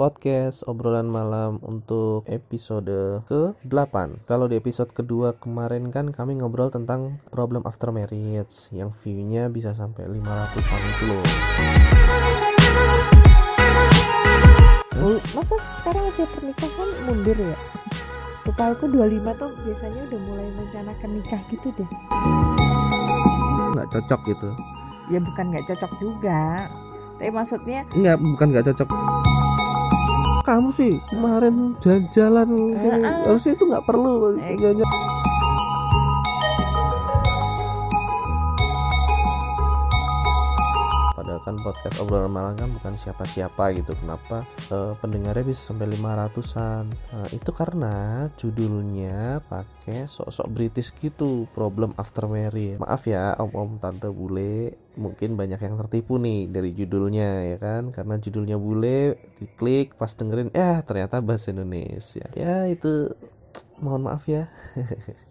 podcast obrolan malam untuk episode ke-8. Kalau di episode kedua kemarin kan kami ngobrol tentang problem after marriage yang view-nya bisa sampai 500-an itu loh. Oh, masa sekarang usia pernikahan mundur ya? Setahuku 25 tuh biasanya udah mulai merencanakan nikah gitu deh. Nggak cocok gitu. Ya bukan nggak cocok juga. Tapi maksudnya Enggak, bukan nggak cocok. Kamu sih kemarin jalan-jalan sini harusnya itu nggak perlu Eh. jalan Padahal kan podcast obrolan malam kan bukan siapa-siapa gitu. Kenapa? Eh, pendengarnya bisa sampai 500an Nah itu karena judulnya pakai sok-sok British gitu Problem after marriage. Maaf ya om-om tante bule Mungkin banyak yang tertipu nih dari judulnya ya kan? Karena judulnya bule diklik pas dengerin Eh ternyata bahasa Indonesia. Ya itu mohon maaf ya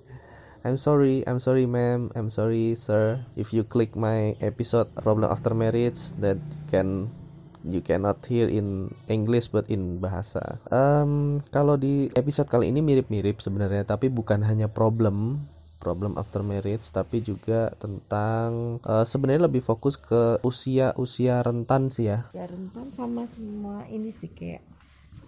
I'm sorry, I'm sorry ma'am, I'm sorry sir. If you click my episode Problem After Marriage That can you cannot hear in English but in bahasa. Em, Kalau di episode kali ini mirip-mirip sebenarnya Tapi bukan hanya problem problem after marriage tapi juga tentang eh, sebenarnya lebih fokus ke usia-usia rentan sih ya. Ya rentan sama semua ini sih kayak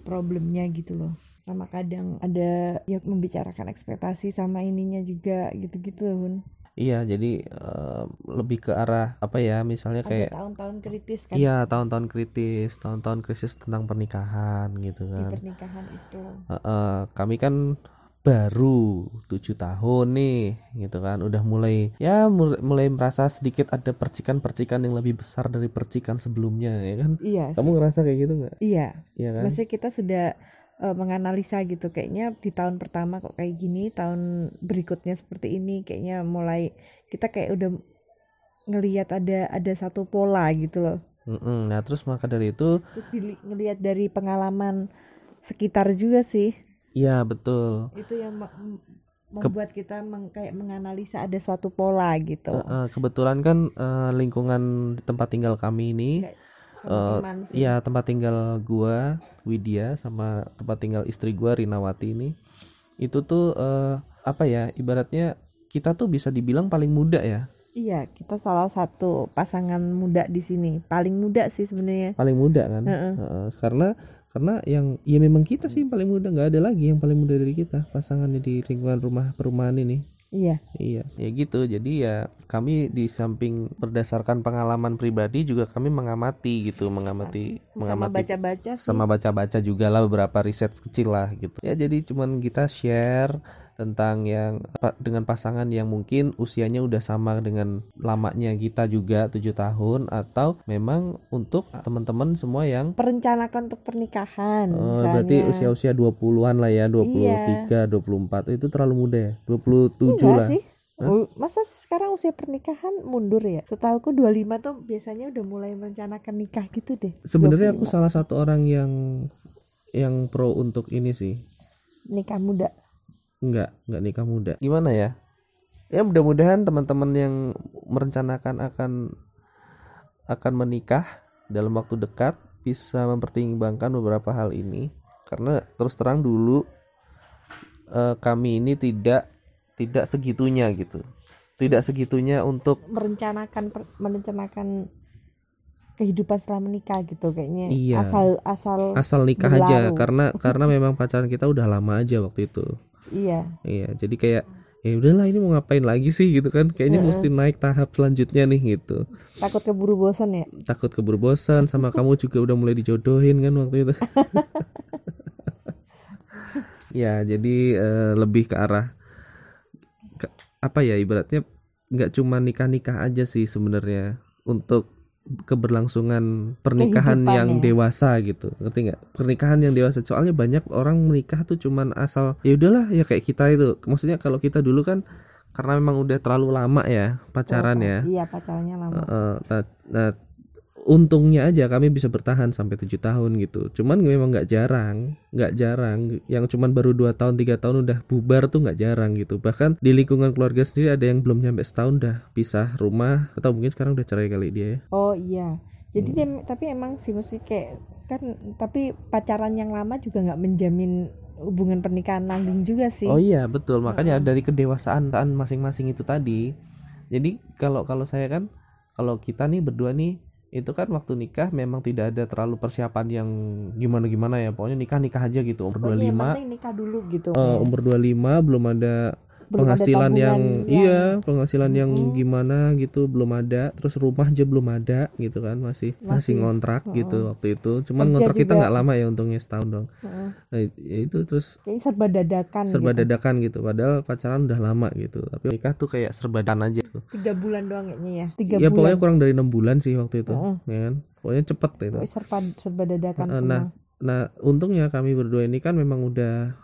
problemnya gitu loh. Sama kadang ada ya membicarakan ekspektasi sama ininya juga gitu-gitu loh, Hun. Iya jadi eh, lebih ke arah apa ya misalnya kayak tahun-tahun kritis kan Iya tahun-tahun kritis, tahun-tahun krisis tentang pernikahan gitu di kan. pernikahan itu. Heeh, kami kan baru tujuh tahun nih, gitu kan. Udah mulai ya mul- mulai merasa sedikit ada percikan-percikan yang lebih besar dari percikan sebelumnya, ya kan. Iya, Kamu ngerasa kayak gitu nggak? iya. Iya kan? Maksudnya kita sudah eh, menganalisa gitu kayaknya di tahun pertama kok kayak gini, tahun berikutnya seperti ini kayaknya mulai kita kayak udah ngelihat ada ada satu pola gitu loh. Mm-mm. Nah terus maka dari itu, Terus dili- ngelihat dari pengalaman sekitar juga sih. iya betul. Itu yang membuat kita meng- kayak menganalisa ada suatu pola gitu. Heeh, kebetulan kan eh, lingkungan di tempat tinggal kami ini Kayak Eh, sih. Iya tempat tinggal gua Widya sama tempat tinggal istri gua Rinawati ini itu tuh eh, apa ya ibaratnya kita tuh bisa dibilang paling muda ya Iya, kita salah satu pasangan muda di sini. Paling muda sih sebenarnya. paling muda kan Heeh. Heeh, karena karena yang ya memang kita sih yang paling muda nggak ada lagi yang paling muda dari kita pasangannya di lingkungan rumah perumahan ini Iya. iya ya gitu jadi ya kami di samping berdasarkan pengalaman pribadi juga kami mengamati gitu mengamati Sama mengamati baca-baca sih. sama baca-baca juga lah beberapa riset kecil lah gitu ya jadi cuman kita share tentang yang dengan pasangan yang mungkin usianya udah sama dengan lamanya kita juga tujuh tahun atau memang untuk teman-teman semua yang perencanakan untuk pernikahan. misalnya. berarti usia-usia 20-an lah ya 23 24 itu terlalu muda ya 27 Enggak lah sih. Oh, Masa sekarang usia pernikahan mundur ya? Setahuku 25 tuh biasanya udah mulai merencanakan nikah gitu deh. sebenarnya aku 25. salah satu orang yang yang pro untuk ini sih nikah muda. Enggak, enggak nikah muda. Gimana ya? Ya mudah-mudahan teman-teman yang merencanakan akan akan menikah dalam waktu dekat bisa mempertimbangkan beberapa hal ini karena terus terang dulu eh, kami ini tidak tidak segitunya gitu. Tidak segitunya untuk Merencanakan per- merencanakan kehidupan setelah menikah gitu kayaknya. Iya. Asal asal asal nikah aja Berlalu. karena karena memang pacaran kita udah lama aja waktu itu. Iya. Iya, jadi kayak ya udahlah ini mau ngapain lagi sih gitu kan kayaknya Heeh. mesti naik tahap selanjutnya nih gitu Takut keburu bosan ya? takut keburu bosan sama kamu juga udah mulai dijodohin kan waktu itu ya jadi eh, lebih ke arah ke- apa ya ibaratnya nggak cuma nikah nikah aja sih sebenarnya untuk keberlangsungan pernikahan yang ya. dewasa gitu. Ngerti nggak? Pernikahan yang dewasa. Soalnya banyak orang menikah tuh cuman asal ya udahlah ya kayak kita itu. Maksudnya kalau kita dulu kan karena memang udah terlalu lama ya pacaran Oh, ya. Iya pacarnya lama. Heeh, nah, nah, untungnya aja kami bisa bertahan sampai tujuh tahun gitu. Cuman memang nggak jarang nggak jarang. Yang cuman baru dua tahun tiga tahun udah bubar tuh nggak jarang gitu. Bahkan di lingkungan keluarga sendiri ada yang belum nyampe setahun udah pisah rumah atau mungkin sekarang udah cerai kali dia ya. Oh iya. jadi Hmm. dia tapi emang sih mesti kayak kan tapi pacaran yang lama juga nggak menjamin hubungan pernikahan langgeng juga sih. Oh iya betul. Makanya dari kedewasaan masing-masing itu tadi. Jadi kalau kalau saya kan kalau kita nih berdua nih itu kan waktu nikah memang tidak ada terlalu persiapan yang gimana gimana ya pokoknya nikah nikah aja gitu umur Pokoknya yang 25 penting nikah dulu gitu kayak. umur 25 belum ada Belum ada penghasilan yang, tabungan iya penghasilan yang Mm-mm. gimana gitu belum ada terus rumah aja belum ada gitu kan masih masih, Masih. ngontrak gitu Mm-mm. waktu itu cuman Kerja ngontrak kita juga. nggak lama ya untungnya setahun dong Heeh. nah, itu terus kayaknya serba dadakan serba gitu. dadakan gitu padahal pacaran udah lama gitu tapi nikah tuh kayak serba dadakan aja tuh tiga bulan doang kayaknya ya tiga ya pokoknya bulan kurang dari enam bulan sih waktu itu Heeh. ya kan pokoknya cepet gitu Pokoknya serba serba dadakan Heeh, semua nah nah untungnya kami berdua ini kan memang udah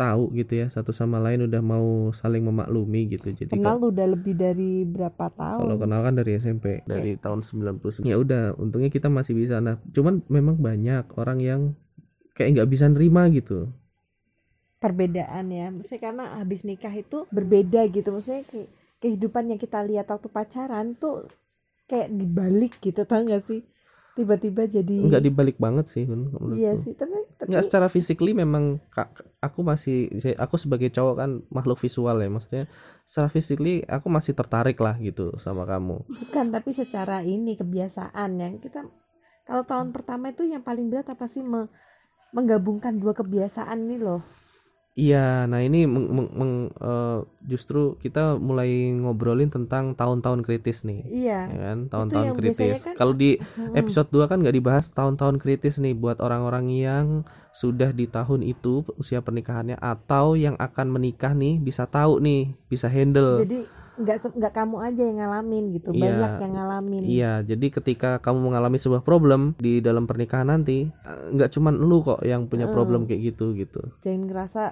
tahu gitu ya satu sama lain udah mau saling memaklumi gitu. Jadi kenal kalau- udah lebih dari berapa tahun? Kalau kenal kan dari SMP dari tahun 99 ya udah untungnya kita masih bisa. Nah cuman memang banyak orang yang kayak nggak bisa nerima gitu. Perbedaan ya. Maksudnya karena habis nikah itu berbeda gitu. Maksudnya ke- kehidupan yang kita lihat waktu pacaran tuh kayak dibalik gitu tau gak sih tiba-tiba jadi nggak dibalik banget sih menurutku. iya sih tapi tapi nggak secara physically memang kak- aku masih aku sebagai cowok kan makhluk visual ya maksudnya secara physically aku masih tertarik lah gitu sama kamu bukan tapi secara ini kebiasaan yang kita kalau tahun pertama itu yang paling berat apa sih me- menggabungkan dua kebiasaan ini loh iya nah ini meng- meng- meng- eh, justru kita mulai ngobrolin tentang tahun-tahun kritis nih iya ya kan? tahun-tahun kritis. kan- kalau di Hmm. episode 2 kan nggak dibahas tahun-tahun kritis nih buat orang-orang yang sudah di tahun itu usia pernikahannya atau yang akan menikah nih bisa tahu nih bisa handle. Jadi nggak nggak kamu aja yang ngalamin gitu Iya. banyak yang ngalamin Iya, jadi ketika kamu mengalami sebuah problem di dalam pernikahan nanti, eh, nggak cuman lu kok yang punya problem kayak gitu gitu. jangan ngerasa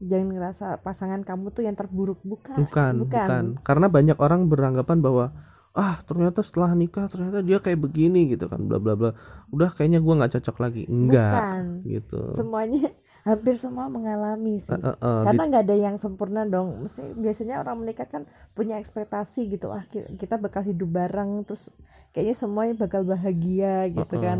jangan ngerasa pasangan kamu tuh yang terburuk bukan Bukan, bukan. Karena banyak orang beranggapan bahwa ah ternyata setelah nikah ternyata dia kayak begini gitu kan, bla bla bla. Udah kayaknya gua nggak cocok lagi. Enggak, bukan gitu. semuanya hampir semua mengalami sih. Eh, eh, eh, karena di- nggak ada yang sempurna dong. Mesti, biasanya orang menikah kan punya ekspektasi gitu ah ki- kita bakal hidup bareng terus kayaknya semuanya bakal bahagia gitu eh, kan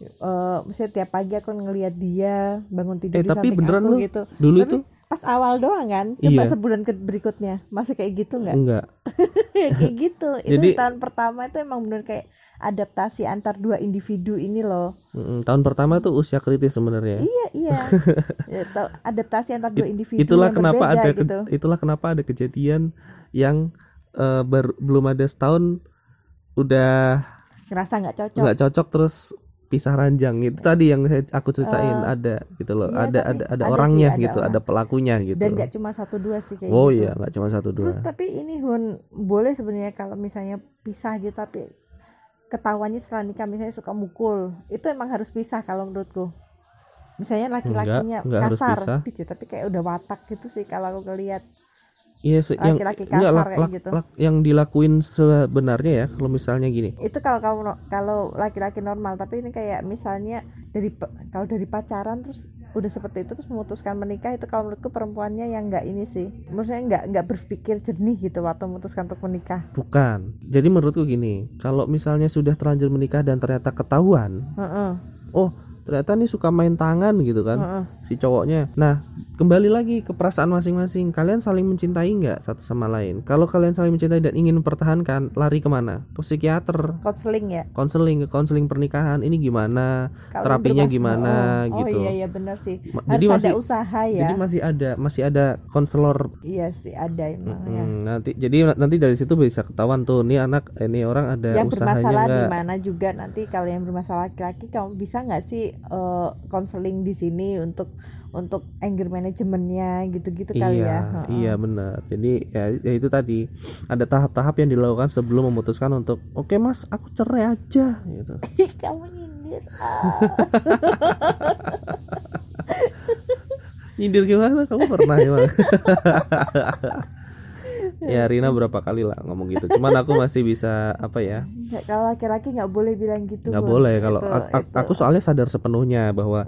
eh mesti tiap pagi aku ngelihat dia bangun tidur Eh, di tapi beneran aku lu gitu. dulu Tapi itu? pas awal doang kan? Coba Iya. sebulan ke berikutnya. Masih kayak gitu nggak? Enggak. kayak gitu. Itu Jadi- tahun pertama itu emang bener kayak adaptasi antar dua individu ini loh. Mm, tahun pertama tuh usia kritis sebenarnya. iya iya. Ya, adaptasi antar dua individu itulah yang kenapa berbeda ada ke- gitu. itulah kenapa ada kejadian yang eh, ber- belum ada setahun udah ngerasa nggak cocok. nggak cocok terus pisah ranjang. Itu tadi yang saya, aku ceritain Eh, ada gitu loh. iya, ada ada ada ada sih, orangnya ada gitu orang. ada pelakunya gitu. Dan nggak cuma satu dua sih kayak oh gitu. iya nggak cuma satu dua. Terus tapi ini Hun boleh sebenarnya kalau misalnya pisah gitu tapi ketahuannya setelah nikah misalnya suka mukul itu emang harus pisah kalau menurutku. Misalnya laki-lakinya Enggak, enggak kasar. Gitu, tapi kayak udah watak gitu sih kalau aku ngeliat iya se- yang laki-laki enggak kasar lak- kayak lak- gitu. lak- yang dilakuin sebenarnya ya kalau misalnya gini. Itu kalau kamu kalau laki-laki normal tapi ini kayak misalnya dari kalau dari pacaran terus udah seperti itu terus memutuskan menikah itu kalau menurutku perempuannya yang nggak ini sih. Maksudnya nggak nggak berpikir jernih gitu waktu memutuskan untuk menikah. Bukan. Jadi menurutku gini kalau misalnya sudah terlanjur menikah dan ternyata ketahuan Heeh, oh ternyata nih suka main tangan gitu kan heeh. si cowoknya. Nah, kembali lagi ke perasaan masing-masing. Kalian saling mencintai nggak satu sama lain? Kalau kalian saling mencintai dan ingin mempertahankan, lari ke mana? Ke psikiater, konseling ya konseling, ke konseling pernikahan. Ini gimana? Kalau Terapinya gimana, oh, gitu. Oh iya iya benar sih. Ma- Harus jadi ada masih- usaha ya. Jadi masih ada, masih ada konselor. Iya sih ada emang ya. Hmm, nanti, jadi nanti dari situ bisa ketahuan tuh, nih anak, ini orang ada Yang usahanya bermasalah di mana juga nanti kalau yang bermasalah laki-laki kamu bisa nggak sih eh, konseling di sini untuk untuk anger manajemennya gitu-gitu kali iya, ya. Heeh. iya benar. Jadi ya, ya itu tadi ada tahap-tahap yang dilakukan sebelum memutuskan untuk oke mas, aku cerai aja gitu. Kamu nyindir. Ah. Nyindir gimana? Kamu pernah emang? ya Rina berapa kali lah ngomong gitu. Cuman aku masih bisa apa ya? Nggak, kalau laki-laki nggak boleh bilang gitu. nggak boleh kalau Itu- a- itu. aku soalnya sadar sepenuhnya bahwa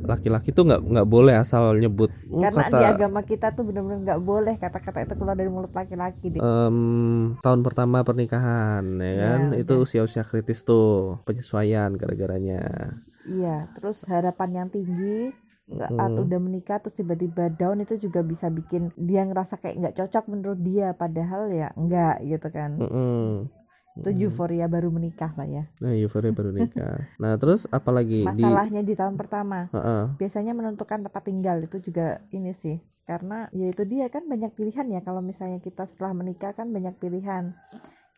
laki-laki tuh nggak nggak boleh asal nyebut "Oh, karena kata di agama kita tuh bener-bener nggak boleh kata-kata itu keluar dari mulut laki-laki deh. em, tahun pertama pernikahan ya kan Ya, itu usia-usia kritis tuh penyesuaian gara-garanya Iya, terus harapan yang tinggi saat Mm. udah menikah terus tiba-tiba down itu juga bisa bikin dia ngerasa kayak nggak cocok menurut dia padahal ya enggak gitu kan. Mm-mm. Itu euforia baru menikah lah ya. Nah, euforia baru nikah. Nah, terus apalagi di Masalahnya di tahun pertama Heeh. biasanya menentukan tempat tinggal itu juga ini sih karena ya itu dia kan banyak pilihan ya kalau misalnya kita setelah menikah kan banyak pilihan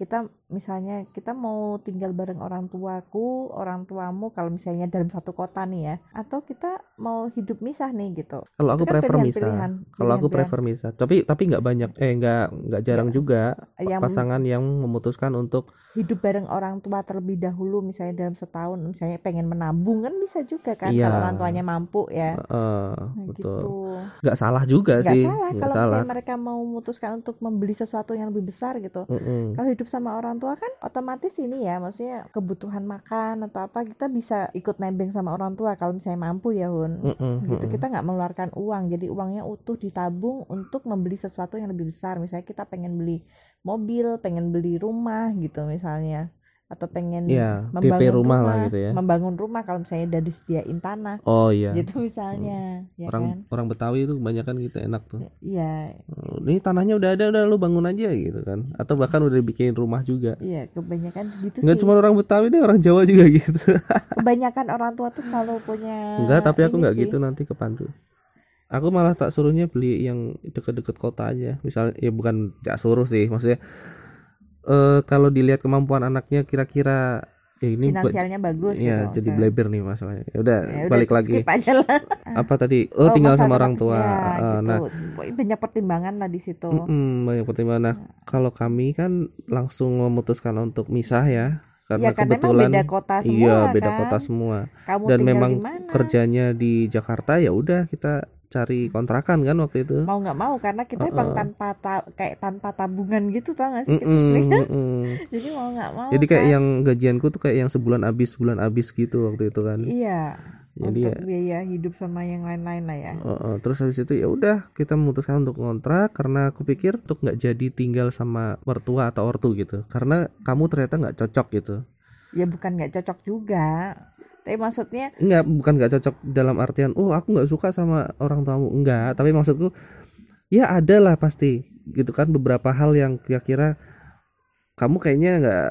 kita misalnya kita mau tinggal bareng orang tuaku orang tuamu kalau misalnya dalam satu kota nih ya atau kita mau hidup misah nih gitu Kalau aku kan prefer misah. pilihan-pilihan, Kalau aku prefer misah. Tapi tapi nggak banyak eh nggak nggak jarang juga yang pasangan yang memutuskan untuk hidup bareng orang tua terlebih dahulu misalnya dalam setahun misalnya pengen menabung kan bisa juga kan Iya. kalau orang tuanya mampu ya eh, Nah, betul. gitu Nggak salah juga nggak sih. salah Nggak kalau salah. misalnya mereka mau memutuskan untuk membeli sesuatu yang lebih besar gitu Mm-mm. kalau hidup sama orang tua kan otomatis ini ya maksudnya kebutuhan makan atau apa kita bisa ikut nebeng sama orang tua kalau misalnya mampu ya Hun. Mm-mm, gitu kita nggak mengeluarkan uang. Jadi uangnya utuh ditabung untuk membeli sesuatu yang lebih besar. Misalnya kita pengen beli mobil pengen beli rumah gitu misalnya atau pengen Iya, membangun DP rumah lah gitu ya. membangun rumah kalau misalnya udah disediain tanah Oh iya. gitu misalnya ya orang kan orang Betawi itu kebanyakan gitu enak tuh. iya Oh, Ini tanahnya udah ada udah lu bangun aja gitu kan. Atau bahkan udah bikin rumah juga. iya kebanyakan gitu Enggak sih cuma orang Betawi deh, orang Jawa juga gitu. kebanyakan orang tua tuh selalu punya Enggak, tapi aku nggak gitu nanti ke Pantu. Aku malah tak suruhnya beli yang deket-deket kota aja. Misalnya ya bukan tak suruh sih, maksudnya eh kalau dilihat kemampuan anaknya kira-kira ya ini finansialnya bagus ya gitu, jadi maksudnya. bleber nih masalahnya. Ya udah Ya balik lagi. skip aja lah. Apa tadi? Oh, tinggal masa sama orang tua. ya, Eh, gitu. Nah, banyak pertimbangan lah di situ mm-mm, banyak pertimbangan. Nah, kalau kami kan langsung memutuskan untuk misah ya. Karena ya memang kebetulan beda kota semua iya beda kan. kota semua. kamu Dan tinggal memang di mana kerjanya di Jakarta ya udah kita cari kontrakan kan waktu itu. mau nggak mau karena kita emang Uh-uh. tanpa ta- kayak tanpa tabungan gitu tau gak sih Mm-mm, Kita- mm-mm. jadi mau nggak mau Jadi kayak kan. yang gajianku tuh kayak yang sebulan habis sebulan habis gitu waktu itu kan. iya Jadi untuk ya biaya hidup sama yang lain-lain lah ya uh, uh, terus habis itu ya udah kita memutuskan untuk kontrak karena aku pikir untuk nggak jadi tinggal sama mertua atau ortu gitu. Karena kamu ternyata nggak cocok gitu. ya bukan nggak cocok juga tapi maksudnya Enggak, bukan nggak cocok dalam artian oh aku nggak suka sama orang tuamu. Enggak, tapi maksudku ya ada lah pasti gitu kan beberapa hal yang kira-kira kamu kayaknya nggak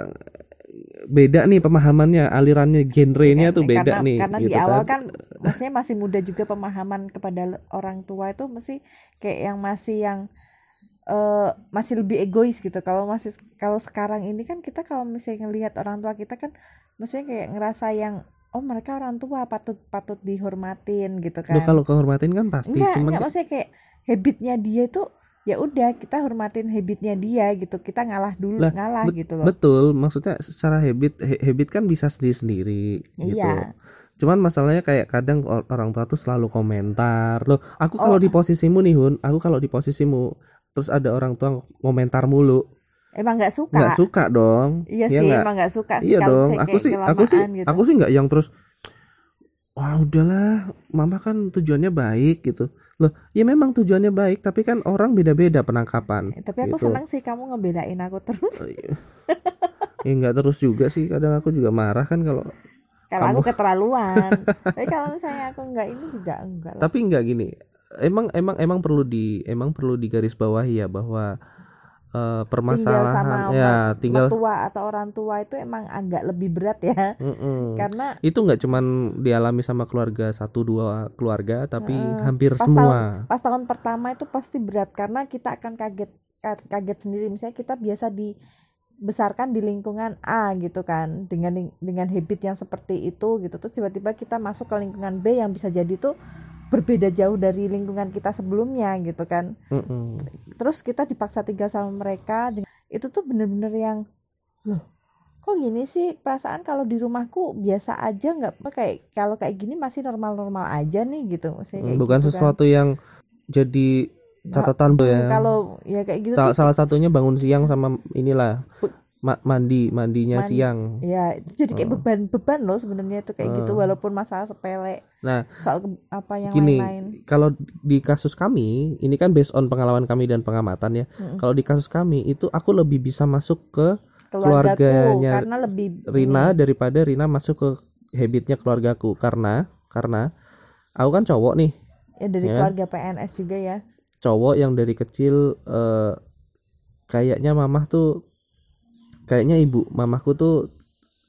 beda nih pemahamannya, alirannya, genrenya kan, tuh beda karena, nih karena gitu di awal kan. maksudnya masih muda juga pemahaman kepada orang tua itu mesti kayak yang masih yang eh masih lebih egois gitu. Kalau masih kalau sekarang ini kan kita kalau misalnya ngelihat orang tua kita kan maksudnya kayak ngerasa yang oh mereka orang tua patut patut dihormatin gitu kan Loh, kalau kehormatin kan pasti, enggak cuman enggak maksudnya kayak habitnya dia itu ya udah kita hormatin habitnya dia gitu kita ngalah dulu Lah, ngalah gitu loh betul, maksudnya secara habit habit kan bisa sendiri-sendiri gitu. iya Cuman masalahnya kayak kadang or- orang tua tuh selalu komentar. Loh, aku kalau Oh. di posisimu nih, Hun, aku kalau di posisimu terus ada orang tua komentar mulu, emang nggak suka nggak suka dong. iya Ya sih nggak? emang nggak suka sih Iya kalau dong. Aku sih aku sih gitu. aku sih nggak yang terus wah udahlah, mama kan tujuannya baik gitu. Loh, ya memang tujuannya baik, tapi kan orang beda-beda penangkapan. Eh, Tapi aku gitu. senang sih kamu ngebelain aku terus. Ya nggak terus juga sih, kadang aku juga marah kan kalau Kalau Kamu- aku keterlaluan. Tapi kalau misalnya aku nggak ini juga enggak lah. tapi nggak gini emang emang emang perlu di emang perlu digarisbawahi ya bahwa eh, Tinggal sama permasalahan ya tinggal tua atau orang tua itu emang agak lebih berat ya. Mm-mm. Karena itu nggak cuman dialami sama keluarga satu dua keluarga tapi Heeh. hampir Pas semua pas tahun pertama itu pasti berat karena kita akan kaget ka- kaget sendiri misalnya kita biasa dibesarkan di lingkungan A gitu kan dengan dengan habit yang seperti itu gitu terus tiba-tiba kita masuk ke lingkungan B yang bisa jadi tuh berbeda jauh dari lingkungan kita sebelumnya gitu kan Mm-mm. terus kita dipaksa tinggal sama mereka itu tuh bener-bener yang loh kok gini sih perasaan kalau di rumahku biasa aja nggak kayak kalau kayak gini masih normal-normal aja nih gitu maksudnya kayak bukan gitu kan. sesuatu yang jadi catatan bu ya kalau ya kayak gitu salah, tuh salah satunya bangun siang sama inilah ma- mandi mandinya Man- siang ya itu jadi kayak Oh. beban beban loh sebenarnya itu kayak gitu Oh. walaupun masalah sepele nah soal ke- apa yang Gini, lain-lain kalau di kasus kami ini kan based on pengalaman kami dan pengamatan ya Mm-mm. kalau di kasus kami itu aku lebih bisa masuk ke keluargaku keluarganya karena lebih Rina daripada Rina masuk ke habitnya keluargaku karena karena aku kan cowok nih ya dari ya. keluarga PNS juga ya cowok yang dari kecil eh, kayaknya mamah tuh kayaknya ibu mamahku tuh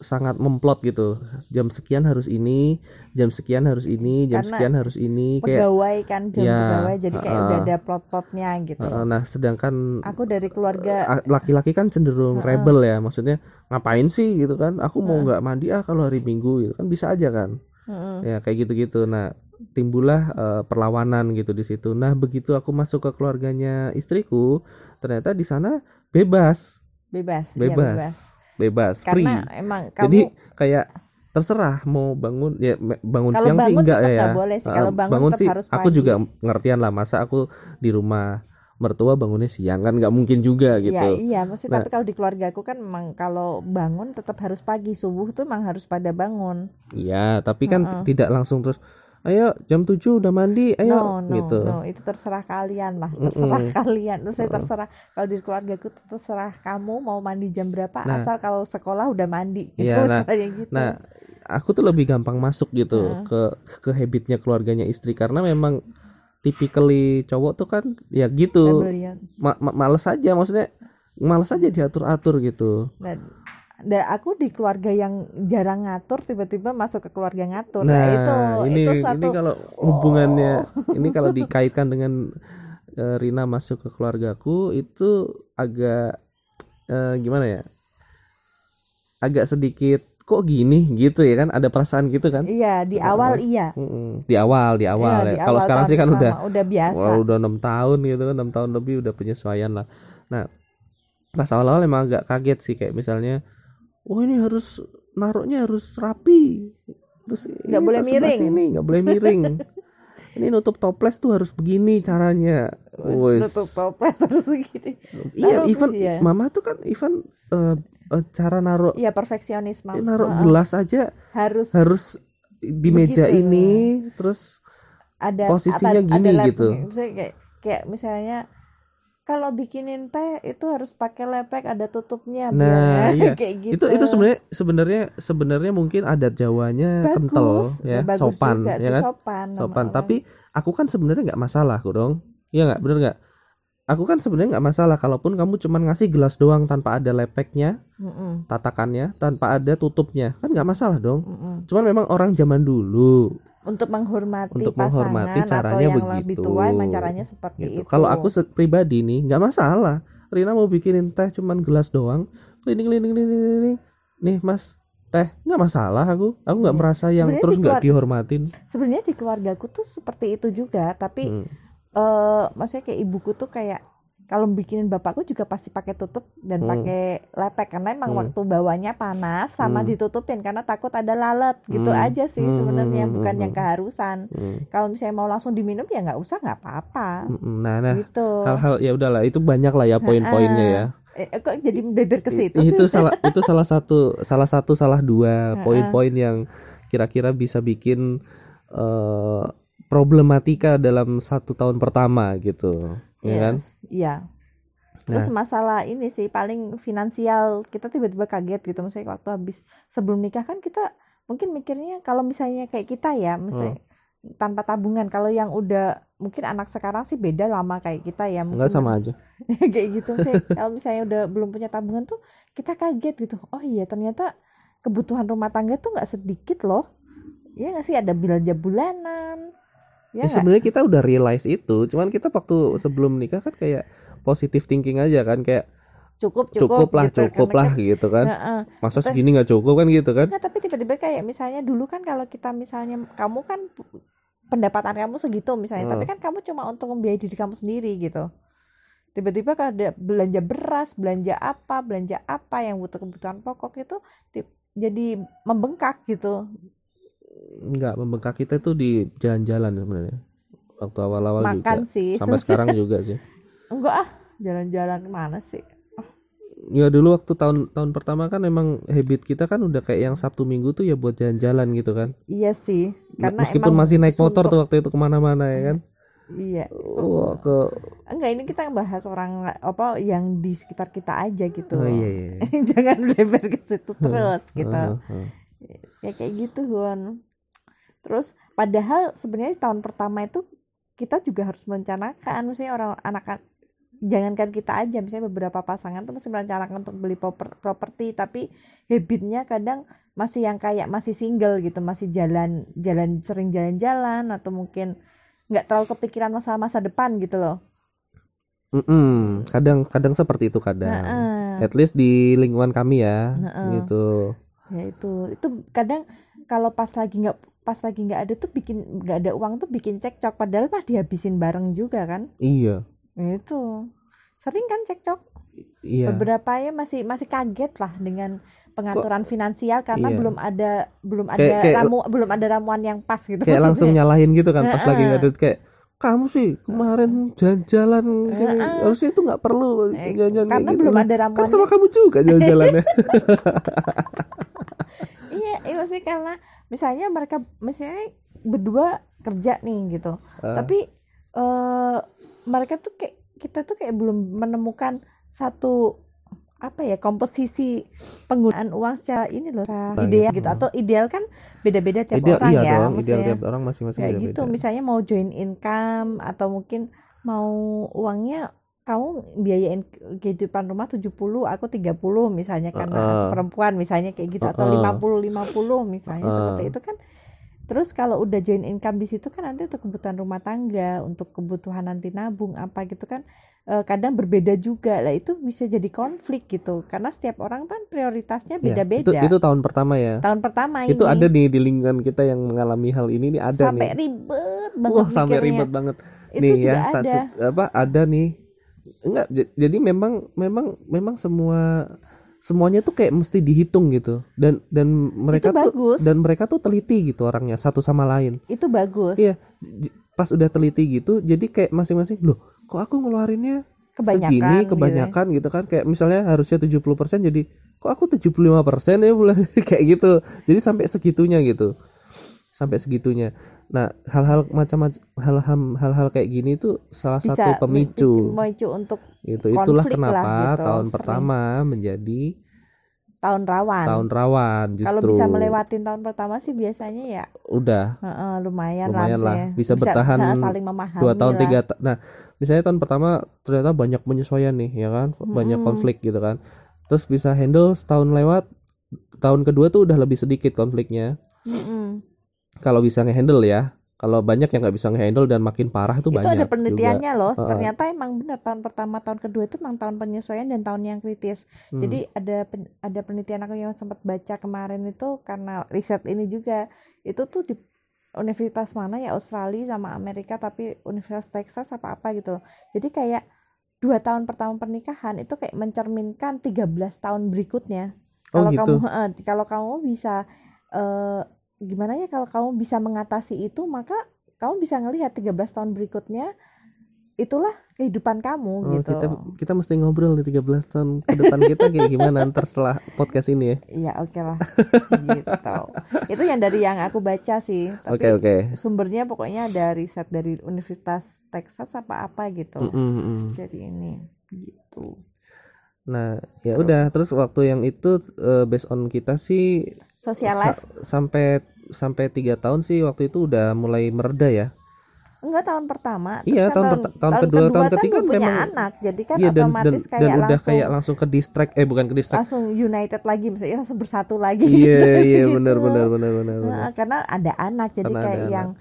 sangat memplot gitu. Jam sekian harus ini jam sekian harus ini jam Karena sekian harus ini kayak pegawai kan jam Ya, pegawai jadi kayak udah uh-uh. ada plot-plotnya gitu. Eh, nah sedangkan aku dari keluarga laki-laki kan cenderung Heeh. rebel ya maksudnya ngapain sih gitu kan? Aku mau nggak mandi ah kalau hari minggu gitu kan bisa aja kan? Mm-mm. ya kayak gitu-gitu. Nah timbullah eh, perlawanan gitu di situ. Nah begitu aku masuk ke keluarganya istriku ternyata di sana bebas bebas iya, bebas bebas free karena emang kamu jadi kayak terserah mau bangun ya bangun Kalau siang sih bangun enggak tetap ya nggak boleh sih. Kalau Eh, bangun tetap sih harus aku pagi. juga ngertian lah masa aku di rumah mertua bangunnya siang kan nggak mungkin juga Ya gitu iya, maksudnya Nah. tapi kalau di keluarga aku kan memang kalau bangun tetap harus pagi subuh tuh memang harus pada bangun. Iya, tapi kan Heeh. tidak langsung terus ayo jam 7 udah mandi, ayo no, no, gitu. no, itu terserah kalian lah, terserah Mm-mm. kalian. Terus saya terserah kalau di keluarga aku tuh terserah kamu mau mandi jam berapa, Nah. asal kalau sekolah udah mandi gitu, Iya, nah, gitu. Nah, aku tuh lebih gampang masuk gitu Heeh. ke ke habitnya keluarganya istri karena memang typically cowok tuh kan ya gitu. Ma- ma- males aja maksudnya males aja diatur-atur gitu. Nah, da- aku di keluarga yang jarang ngatur tiba-tiba masuk ke keluarga ngatur. Nah, itu ini itu ini satu Oh. kalau hubungannya ini kalau dikaitkan dengan eh, Rina masuk ke keluargaku itu agak eh, gimana ya? Agak sedikit kok gini gitu ya kan ada perasaan gitu kan? Iya, di awal iya. Di awal, di awal Iya, ya. di Kalau awal sekarang sih kan udah udah biasa. wah, udah enam tahun gitu kan, enam tahun lebih udah penyesuaian lah. Nah, pas awal-awal emang agak kaget sih kayak misalnya, oh ini harus naruhnya harus rapi, terus ini Nggak boleh miring. sini nggak boleh miring. ini nutup toples tuh harus begini caranya. Wes. Tutup toples harus segini. Iya, Taruh even iya. mama tuh kan even eh, eh, cara naruh Iya, perfeksionis Mam. naruh gelas aja harus harus di meja Begitu. ini terus ada posisinya ada- gini ada gitu. Misalnya kayak kayak misalnya kalau bikinin teh itu harus pakai lepek ada tutupnya Nah, biar iya. kayak gitu. itu itu sebenarnya sebenarnya sebenarnya mungkin adat Jawanya Bagus, kental ya bagus sopan juga ya kan sopan, sopan orang. tapi aku kan sebenarnya nggak masalah kok dong iya nggak bener nggak aku kan sebenarnya nggak masalah kalaupun kamu cuman ngasih gelas doang tanpa ada lepeknya Mm-mm, tatakannya tanpa ada tutupnya kan nggak masalah dong. Mm-mm. cuman memang orang zaman dulu. Untuk menghormati Untuk menghormati atau caranya yang lebih begitu. tua emang caranya seperti gitu. itu. Kalau aku pribadi nih nggak masalah. Rina mau bikinin teh cuman gelas doang. Keliling keliling keliling nih mas teh nggak masalah aku. Aku nggak merasa yang Sebenarnya terus di nggak keluar- dihormatin. Sebenarnya di keluargaku tuh seperti itu juga tapi Hmm. Eh maksudnya kayak ibuku tuh kayak kalau bikinin bapakku juga pasti pakai tutup dan Hmm. pakai lepek karena emang Hmm. waktu bawanya panas sama Hmm. ditutupin karena takut ada lalat gitu Hmm. aja sih Hmm, sebenarnya hmm, bukan hmm, yang hmm. keharusan Hmm. kalau misalnya mau langsung diminum ya nggak usah nggak apa-apa Mm-mm. nah nah gitu hal-hal ya udahlah itu banyak lah ya poin-poinnya ya eh, kok jadi beber ke situ itu sih salah itu salah satu salah satu salah dua poin-poin yang kira-kira bisa bikin eh, problematika dalam satu tahun pertama gitu ya kan? Yes, iya. Terus masalah ini sih paling finansial kita tiba-tiba kaget gitu. Misalnya waktu habis sebelum nikah kan kita mungkin mikirnya kalau misalnya kayak kita ya misalnya Hmm. tanpa tabungan kalau yang udah mungkin anak sekarang sih beda lama kayak kita ya mungkin enggak sama aja. kayak gitu. Sih kalau misalnya udah belum punya tabungan tuh kita kaget gitu. Oh iya ternyata kebutuhan rumah tangga tuh nggak sedikit loh. Ya nggak sih? Ada belanja bulanan ya ya sebenarnya kita udah realize itu cuman kita waktu sebelum nikah kan kayak positive thinking aja kan kayak cukup cukup, lah gitu. cukup lah kan- gitu kan Heeh. masa Tapi- segini nggak cukup kan gitu kan Nggak, tapi tiba-tiba kayak misalnya dulu kan kalau kita misalnya kamu kan pendapatan kamu segitu misalnya, Hmm. tapi kan kamu cuma untuk membiayai diri kamu sendiri gitu. Tiba-tiba kalau ada belanja beras, belanja apa, belanja apa yang butuh kebutuhan pokok itu jadi membengkak gitu. Nggak membengkak kita tuh di jalan-jalan sebenarnya. Waktu awal-awal juga. sih. sampai sekarang juga sih. Enggak ah, jalan-jalan ke mana sih? ya dulu waktu tahun tahun pertama kan emang habit kita kan udah kayak yang Sabtu Minggu tuh ya buat jalan-jalan gitu kan. Iya sih karena meskipun masih naik motor suntuk. tuh waktu itu ke mana-mana ya kan. Iya. Wah, ke enggak ini kita bahas orang apa yang di sekitar kita aja gitu. Oh iya iya jangan lebar ke situ terus gitu. Ya kayak gitu Hon terus padahal sebenarnya di tahun pertama itu kita juga harus merencanakan misalnya orang anak jangankan kita aja misalnya beberapa pasangan tuh masih merencanakan untuk beli proper- properti tapi habitnya kadang masih yang kayak masih single gitu masih jalan jalan sering jalan-jalan atau mungkin nggak terlalu kepikiran masalah masa depan gitu loh Mm-mm. kadang kadang seperti itu kadang Heeh. at least di lingkungan kami ya Heeh. gitu ya itu itu kadang kalau pas lagi nggak pas lagi nggak ada tuh bikin nggak ada uang tuh bikin cekcok padahal pas dihabisin bareng juga kan? Iya. Itu. Sering kan cekcok? Iya. Beberapa ya masih masih kaget lah dengan pengaturan finansial karena Iya. belum ada belum ada Kayak- kayak- ramu belum ada ramuan yang pas gitu kayak langsung nyalahin gitu kan pas Heeh. lagi nggak duit kayak kamu sih kemarin jalan-jalan sini Heeh. harusnya itu nggak perlu Eh, jalan-jalan karena gitu. belum Lah, ada kan ramuannya sama kamu juga jalan-jalannya. Iya iya maksudnya karena misalnya mereka misalnya berdua kerja nih gitu. Ah. tapi eh mereka tuh kayak kita tuh kayak belum menemukan satu apa ya komposisi penggunaan uang secara ini loh Nah, ideal gitu. gitu. Atau ideal kan beda-beda tiap ideal orang iya ya dong. Ideal tiap orang masing-masing kayak gitu. Misalnya mau join income atau mungkin mau uangnya kamu biayain kehidupan rumah 70 aku 30 misalnya karena aku Heeh. perempuan misalnya kayak gitu atau Heeh. 50 50 misalnya Heeh. seperti itu kan. Terus kalau udah join income di situ kan nanti untuk kebutuhan rumah tangga untuk kebutuhan nanti nabung apa gitu kan eh, kadang berbeda juga. Lah itu bisa jadi konflik gitu karena setiap orang kan prioritasnya Ya, beda-beda. itu itu tahun pertama ya. Tahun pertama itu ini ada nih di lingkungan kita yang mengalami hal ini nih ada sampai nih. ribet banget wah sampai ribet banget. Itu nih juga ya ada. apa ada nih enggak jadi memang memang memang semua semuanya tuh kayak mesti dihitung gitu. Dan dan mereka itu tuh bagus. dan mereka tuh teliti gitu orangnya satu sama lain. Itu bagus. Iya. Pas udah teliti gitu jadi kayak masing-masing loh kok aku ngeluarinnya kebanyakan segini gitu ya. kebanyakan gitu, kan? Kayak misalnya harusnya 70% jadi kok aku 75% ya bulan? Kayak gitu. Jadi sampai segitunya gitu sampai segitunya nah hal-hal macam hal-hal hal-hal kayak gini tuh salah bisa satu pemicu memicu untuk gitu itulah konflik lah kenapa gitu, tahun sering. pertama menjadi tahun rawan tahun rawan justru kalau bisa melewatin tahun pertama sih biasanya ya udah heeh, lumayan, Lumayan lah, harusnya. bisa bertahan heeh, saling memahami dua tahun lah. tiga ta- nah misalnya tahun pertama ternyata banyak penyesuaian nih ya kan banyak Mm-mm. konflik gitu kan terus bisa handle setahun lewat tahun kedua tuh udah lebih sedikit konfliknya Mm-mm. Kalau bisa ngehandle ya kalau banyak yang nggak bisa ngehandle dan makin parah tuh itu banyak ada juga. penelitiannya loh Heeh. ternyata emang benar tahun pertama tahun kedua itu emang tahun penyesuaian dan tahun yang kritis Hmm. jadi ada pen- ada penelitian aku yang sempat baca kemarin itu karena riset ini juga itu tuh di universitas mana ya Australia sama Amerika tapi Universitas Texas apa apa gitu jadi kayak dua tahun pertama pernikahan itu kayak mencerminkan 13 tahun berikutnya Oh, kalau gitu. kamu heeh, kalau kamu bisa eh, gimana ya kalau kamu bisa mengatasi itu maka kamu bisa ngelihat 13 tahun berikutnya itulah kehidupan kamu Oh, gitu. kita kita mesti ngobrol nih 13 tahun ke depan kita kayak gimana ntar setelah podcast ini ya. Iya oke lah. Gitu. Itu yang dari yang aku baca sih tapi oke oke. sumbernya pokoknya ada riset dari Universitas Texas apa apa gitu. Mm, mm, mm. dari ini gitu nah ya udah terus waktu yang itu eh, based on kita sih social sa- life sampai sampai tiga tahun sih waktu itu udah mulai mereda ya enggak tahun pertama Iya, kan tahun perta- tahun kedua, tahun kan ketiga punya memang- anak jadi kan iya dan dan, otomatis dan kayak udah langsung kayak langsung ke distract eh bukan ke distract langsung united lagi misalnya langsung bersatu lagi iya iya Gitu. benar benar benar benar benar. Nah, karena ada anak jadi Karena kayak ada anak.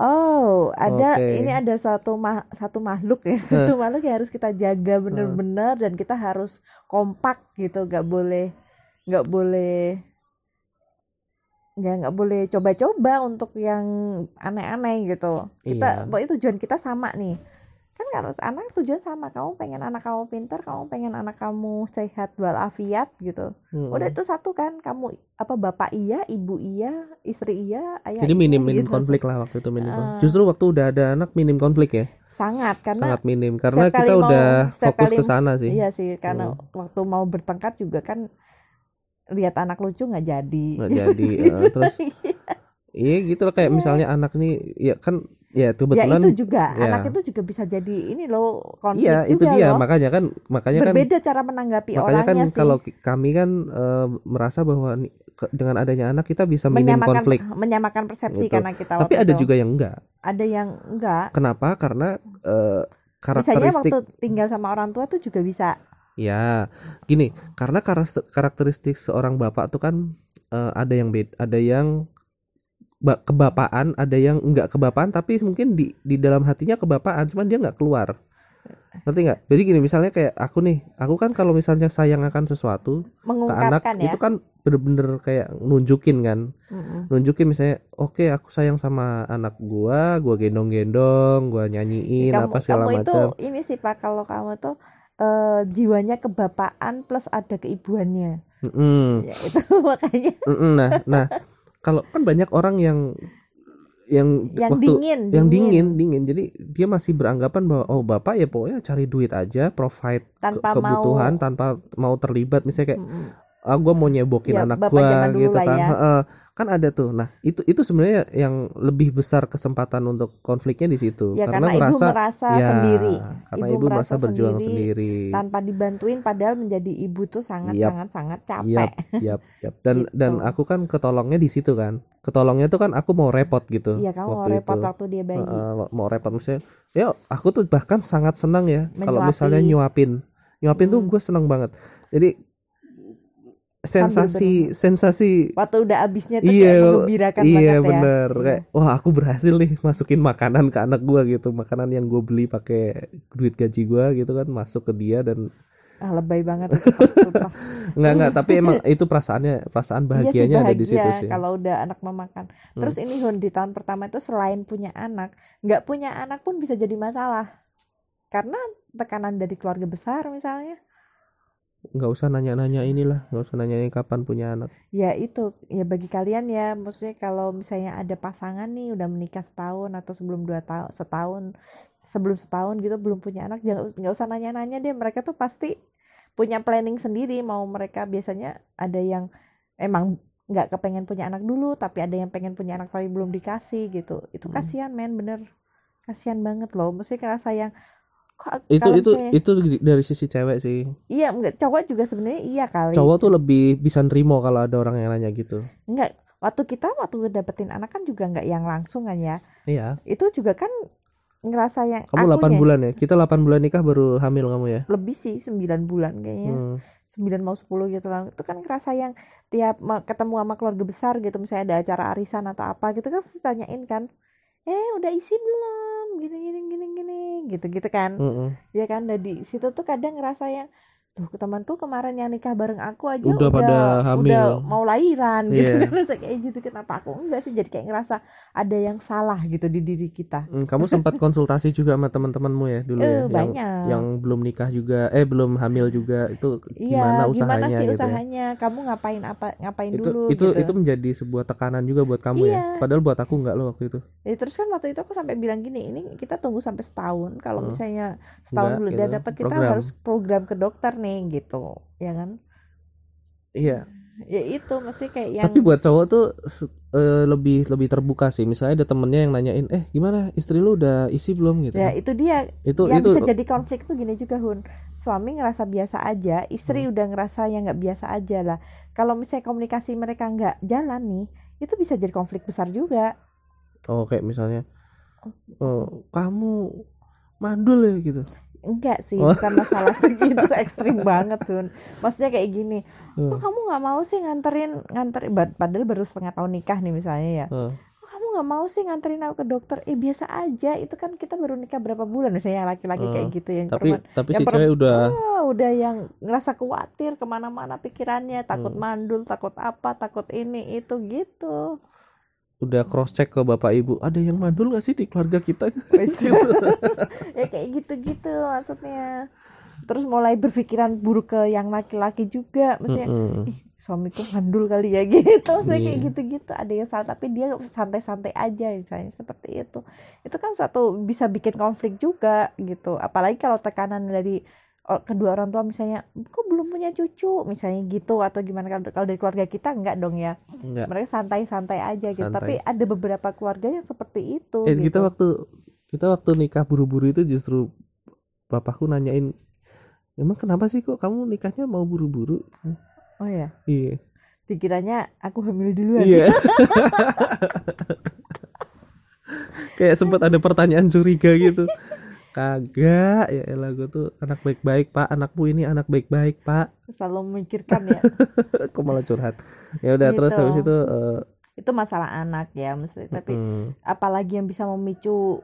Oh ada Oke. ini ada satu ma- satu makhluk ya. Satu makhluk yang harus kita jaga bener-bener dan kita harus kompak gitu. Nggak boleh nggak boleh nggak nggak boleh coba-coba untuk yang aneh-aneh gitu. Iya. kita pokoknya tujuan kita sama nih kan harus anak tujuan sama kamu pengen anak kamu pintar kamu pengen anak kamu sehat walafiat gitu Mm-mm. udah itu satu kan kamu apa bapak iya ibu iya istri iya ayah jadi iya, minim minim gitu. konflik lah waktu itu minim. Ah. justru waktu udah ada anak minim konflik ya sangat karena sangat minim karena kita mau- udah fokus ke sana sih iya sih karena waktu mau bertengkar juga kan lihat anak lucu nggak jadi nggak jadi eh, terus iya gitu lah kayak misalnya anak nih ya kan ya ya kebetulan itu juga. ya. anak itu juga bisa jadi ini loh konflik iya itu juga dia. loh. Makanya kan makanya kan berbeda cara menanggapi makanya orangnya kan sih. kalau kami kan eh, merasa bahwa dengan adanya anak kita bisa minim menyamakan konflik. menyamakan persepsi Gitu. karena kita tapi waktu ada itu. juga yang enggak. Ada yang enggak. Kenapa? Karena misalnya karakteristik waktu tinggal sama orang tua tuh juga bisa. Ya, gini, karena karakter- karakteristik seorang bapak tuh kan eh, ada yang beda, ada yang kebapaan, ada yang enggak kebapaan, tapi mungkin di di dalam hatinya kebapaan, cuman dia nggak keluar. Ngerti nggak? Jadi gini, misalnya kayak aku nih, aku kan kalau misalnya sayang akan sesuatu ke anak, ya itu kan bener-bener kayak nunjukin kan, Mm-mm. nunjukin misalnya, oke aku sayang sama anak gua, gua gendong-gendong, gua nyanyiin kamu apa segala kamu itu macam. ini sih pak kalau kamu tuh eh, jiwanya kebapaan plus ada keibuannya Mm-mm. ya itu makanya Mm-mm, Nah, nah kalau kan banyak orang yang yang, yang waktu dingin yang dingin. dingin jadi dia masih beranggapan bahwa oh bapak ya pokoknya cari duit aja provide ke- tanpa kebutuhan mau. tanpa mau terlibat. Misalnya kayak Mm-mm. Ah gue mau nyebokin Ya, anak dulu gitu kan ya. Heeh. kan ada tuh nah itu itu sebenarnya yang lebih besar kesempatan untuk konfliknya di situ ya karena, karena, ibu merasa merasa ya sendiri karena Ibu ibu merasa merasa berjuang sendiri, sendiri tanpa dibantuin padahal menjadi ibu tuh sangat Yap. sangat sangat capek yap, yap. Dan Gitu. dan aku kan ketolongnya di situ kan. Ketolongnya tuh kan aku mau repot gitu. Iya kamu mau waktu repot itu. waktu dia bayi Heeh, mau repot misalnya. Ya, aku tuh bahkan sangat senang ya kalau misalnya nyuapin. Nyuapin tuh Mm. gue seneng banget. Jadi sensasi sensasi waktu udah abisnya tuh Iya, kayak menggembirakan iya banget ya. bener. Iya. kayak wah aku berhasil nih masukin makanan ke anak gua gitu. Makanan yang gue beli pakai duit gaji gua gitu kan masuk ke dia dan ah lebay banget. Nggak nggak tapi emang itu perasaannya perasaan iya sih bahagianya ada di situ bahagia sih. kalau udah anak memakan. Terus ini Hun di tahun pertama itu selain punya anak nggak punya anak pun bisa jadi masalah. Karena tekanan dari keluarga besar misalnya nggak usah nanya-nanya inilah nggak usah nanya kapan punya anak. Ya itu. Ya bagi kalian ya maksudnya kalau misalnya ada pasangan nih udah menikah setahun atau sebelum dua tahun setahun sebelum setahun gitu belum punya anak jangan nggak usah nanya-nanya deh. Mereka tuh pasti punya planning sendiri. Mau mereka biasanya ada yang emang nggak kepengen punya anak dulu tapi ada yang pengen punya anak tapi belum dikasih gitu. Itu Hmm. kasihan men bener. Kasihan banget loh. Mesti kerasa yang kok itu itu misalnya- itu dari sisi cewek sih iya enggak cowok juga sebenarnya iya kali cowok tuh lebih bisa nerimo kalau ada orang yang nanya gitu Enggak, waktu kita waktu dapetin anak kan juga enggak yang langsung kan ya. iya Itu juga kan ngerasa yang kamu 8 akunya bulan ya kita 8 bulan nikah baru hamil kamu ya lebih sih 9 bulan kayaknya. Hmm. 9 mau 10 gitu lah. Itu kan ngerasa yang tiap ketemu sama keluarga besar gitu misalnya ada acara arisan atau apa gitu kan pasti tanyain kan. Eh, udah isi belum? Gini gini gini gini gitu-gitu kan. Ya kan dan di situ tuh kadang ngerasa yang tuh temanku kemarin yang nikah bareng aku aja Udah pada hamil. udah mau lahiran gitu. Iya. kan Rasa kayak gitu kenapa aku enggak sih? Jadi kayak ngerasa ada yang salah gitu di diri kita. Hmm, kamu sempat konsultasi juga sama teman-temanmu ya dulu ya? Eh yang banyak. yang belum nikah juga eh belum hamil juga. Itu iya gimana gimana usahanya sih gitu ya? usahanya? Kamu ngapain apa ngapain itu dulu itu gitu? itu menjadi sebuah tekanan juga buat kamu ya? Iya. padahal buat aku nggak loh waktu itu. Ya, terus kan waktu itu aku sampai bilang gini ini kita tunggu sampai setahun. Kalau Hmm. misalnya setahun Enggak, belum gitu. udah dapat kita Program. harus program ke dokter nih gitu ya kan? Iya. Ya itu mesti kayak yang tapi buat cowok tuh eh, lebih lebih terbuka sih. Misalnya ada temennya yang nanyain eh gimana? Istri lu udah isi belum? gitu ya itu dia. Itu yang itu bisa jadi konflik tuh gini juga Hun. Suami ngerasa biasa aja istri Hmm. udah ngerasa yang nggak biasa aja lah. Kalau misalnya komunikasi mereka nggak jalan nih itu bisa jadi konflik besar juga. Oh kayak misalnya oh, kamu mandul ya? gitu enggak sih Oh. bukan masalah segitu ekstrim banget Hun maksudnya kayak gini Hmm. kok kamu nggak mau sih nganterin nganterin padahal baru setengah tahun nikah nih misalnya ya Heeh. kok kamu nggak mau sih nganterin aku ke dokter eh biasa aja itu kan kita baru nikah berapa bulan misalnya laki-laki Hmm. kayak gitu yang tapi perempuan tapi yang si cewek udah Ah, udah yang ngerasa khawatir ke mana-mana pikirannya takut Hmm. mandul takut apa takut ini itu gitu udah cross check ke bapak ibu ada yang mandul nggak sih di keluarga kita? Ya kayak gitu-gitu maksudnya. Terus mulai berpikiran buruk ke yang laki-laki juga maksudnya Mm-mm. ih suamiku mandul kali ya gitu. Maksudnya kayak Iya. gitu-gitu ada yang salah tapi dia santai-santai aja misalnya seperti itu. Itu kan satu bisa bikin konflik juga gitu. Apalagi kalau tekanan dari kedua orang tua misalnya kok belum punya cucu? Misalnya gitu atau gimana kalau dari keluarga kita enggak dong ya. Enggak. mereka santai-santai aja gitu. Santai. tapi ada beberapa keluarga yang seperti itu Eh, gitu. kita waktu kita waktu nikah buru-buru itu justru bapakku nanyain emang kenapa sih kok kamu nikahnya mau buru-buru? Oh ya iya. Dikiranya aku hamil duluan. Iya. Kayak sempat ada pertanyaan curiga gitu kagak. Ya elah gue tuh anak baik-baik pak. Anakmu ini anak baik-baik pak. Selalu memikirkan ya. Kok malah curhat? Ya udah terus Gitu. habis itu eh, itu masalah anak ya mesti tapi mm, apalagi yang bisa memicu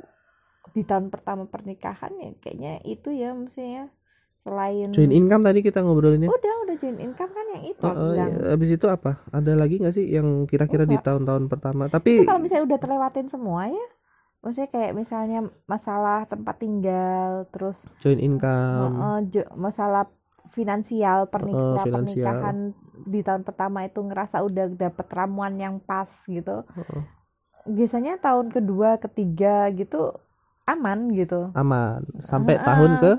di tahun pertama pernikahan ya kayaknya itu ya mestinya selain join income tadi kita ngobrolinnya? Udah udah join income kan yang itu Oh, aku oh, iya. Habis itu apa? Ada lagi nggak sih yang kira-kira di tahun-tahun pertama? itu Tapi kalau misalnya udah terlewatin semua ya maksudnya kayak misalnya masalah tempat tinggal terus join income, eh, jo- masalah finansial pernik setelah finansial. pernikahan di tahun pertama itu ngerasa udah dapet ramuan yang pas gitu. Oh, biasanya tahun kedua ketiga gitu aman gitu. Aman. Sampai Ah, tahun ke?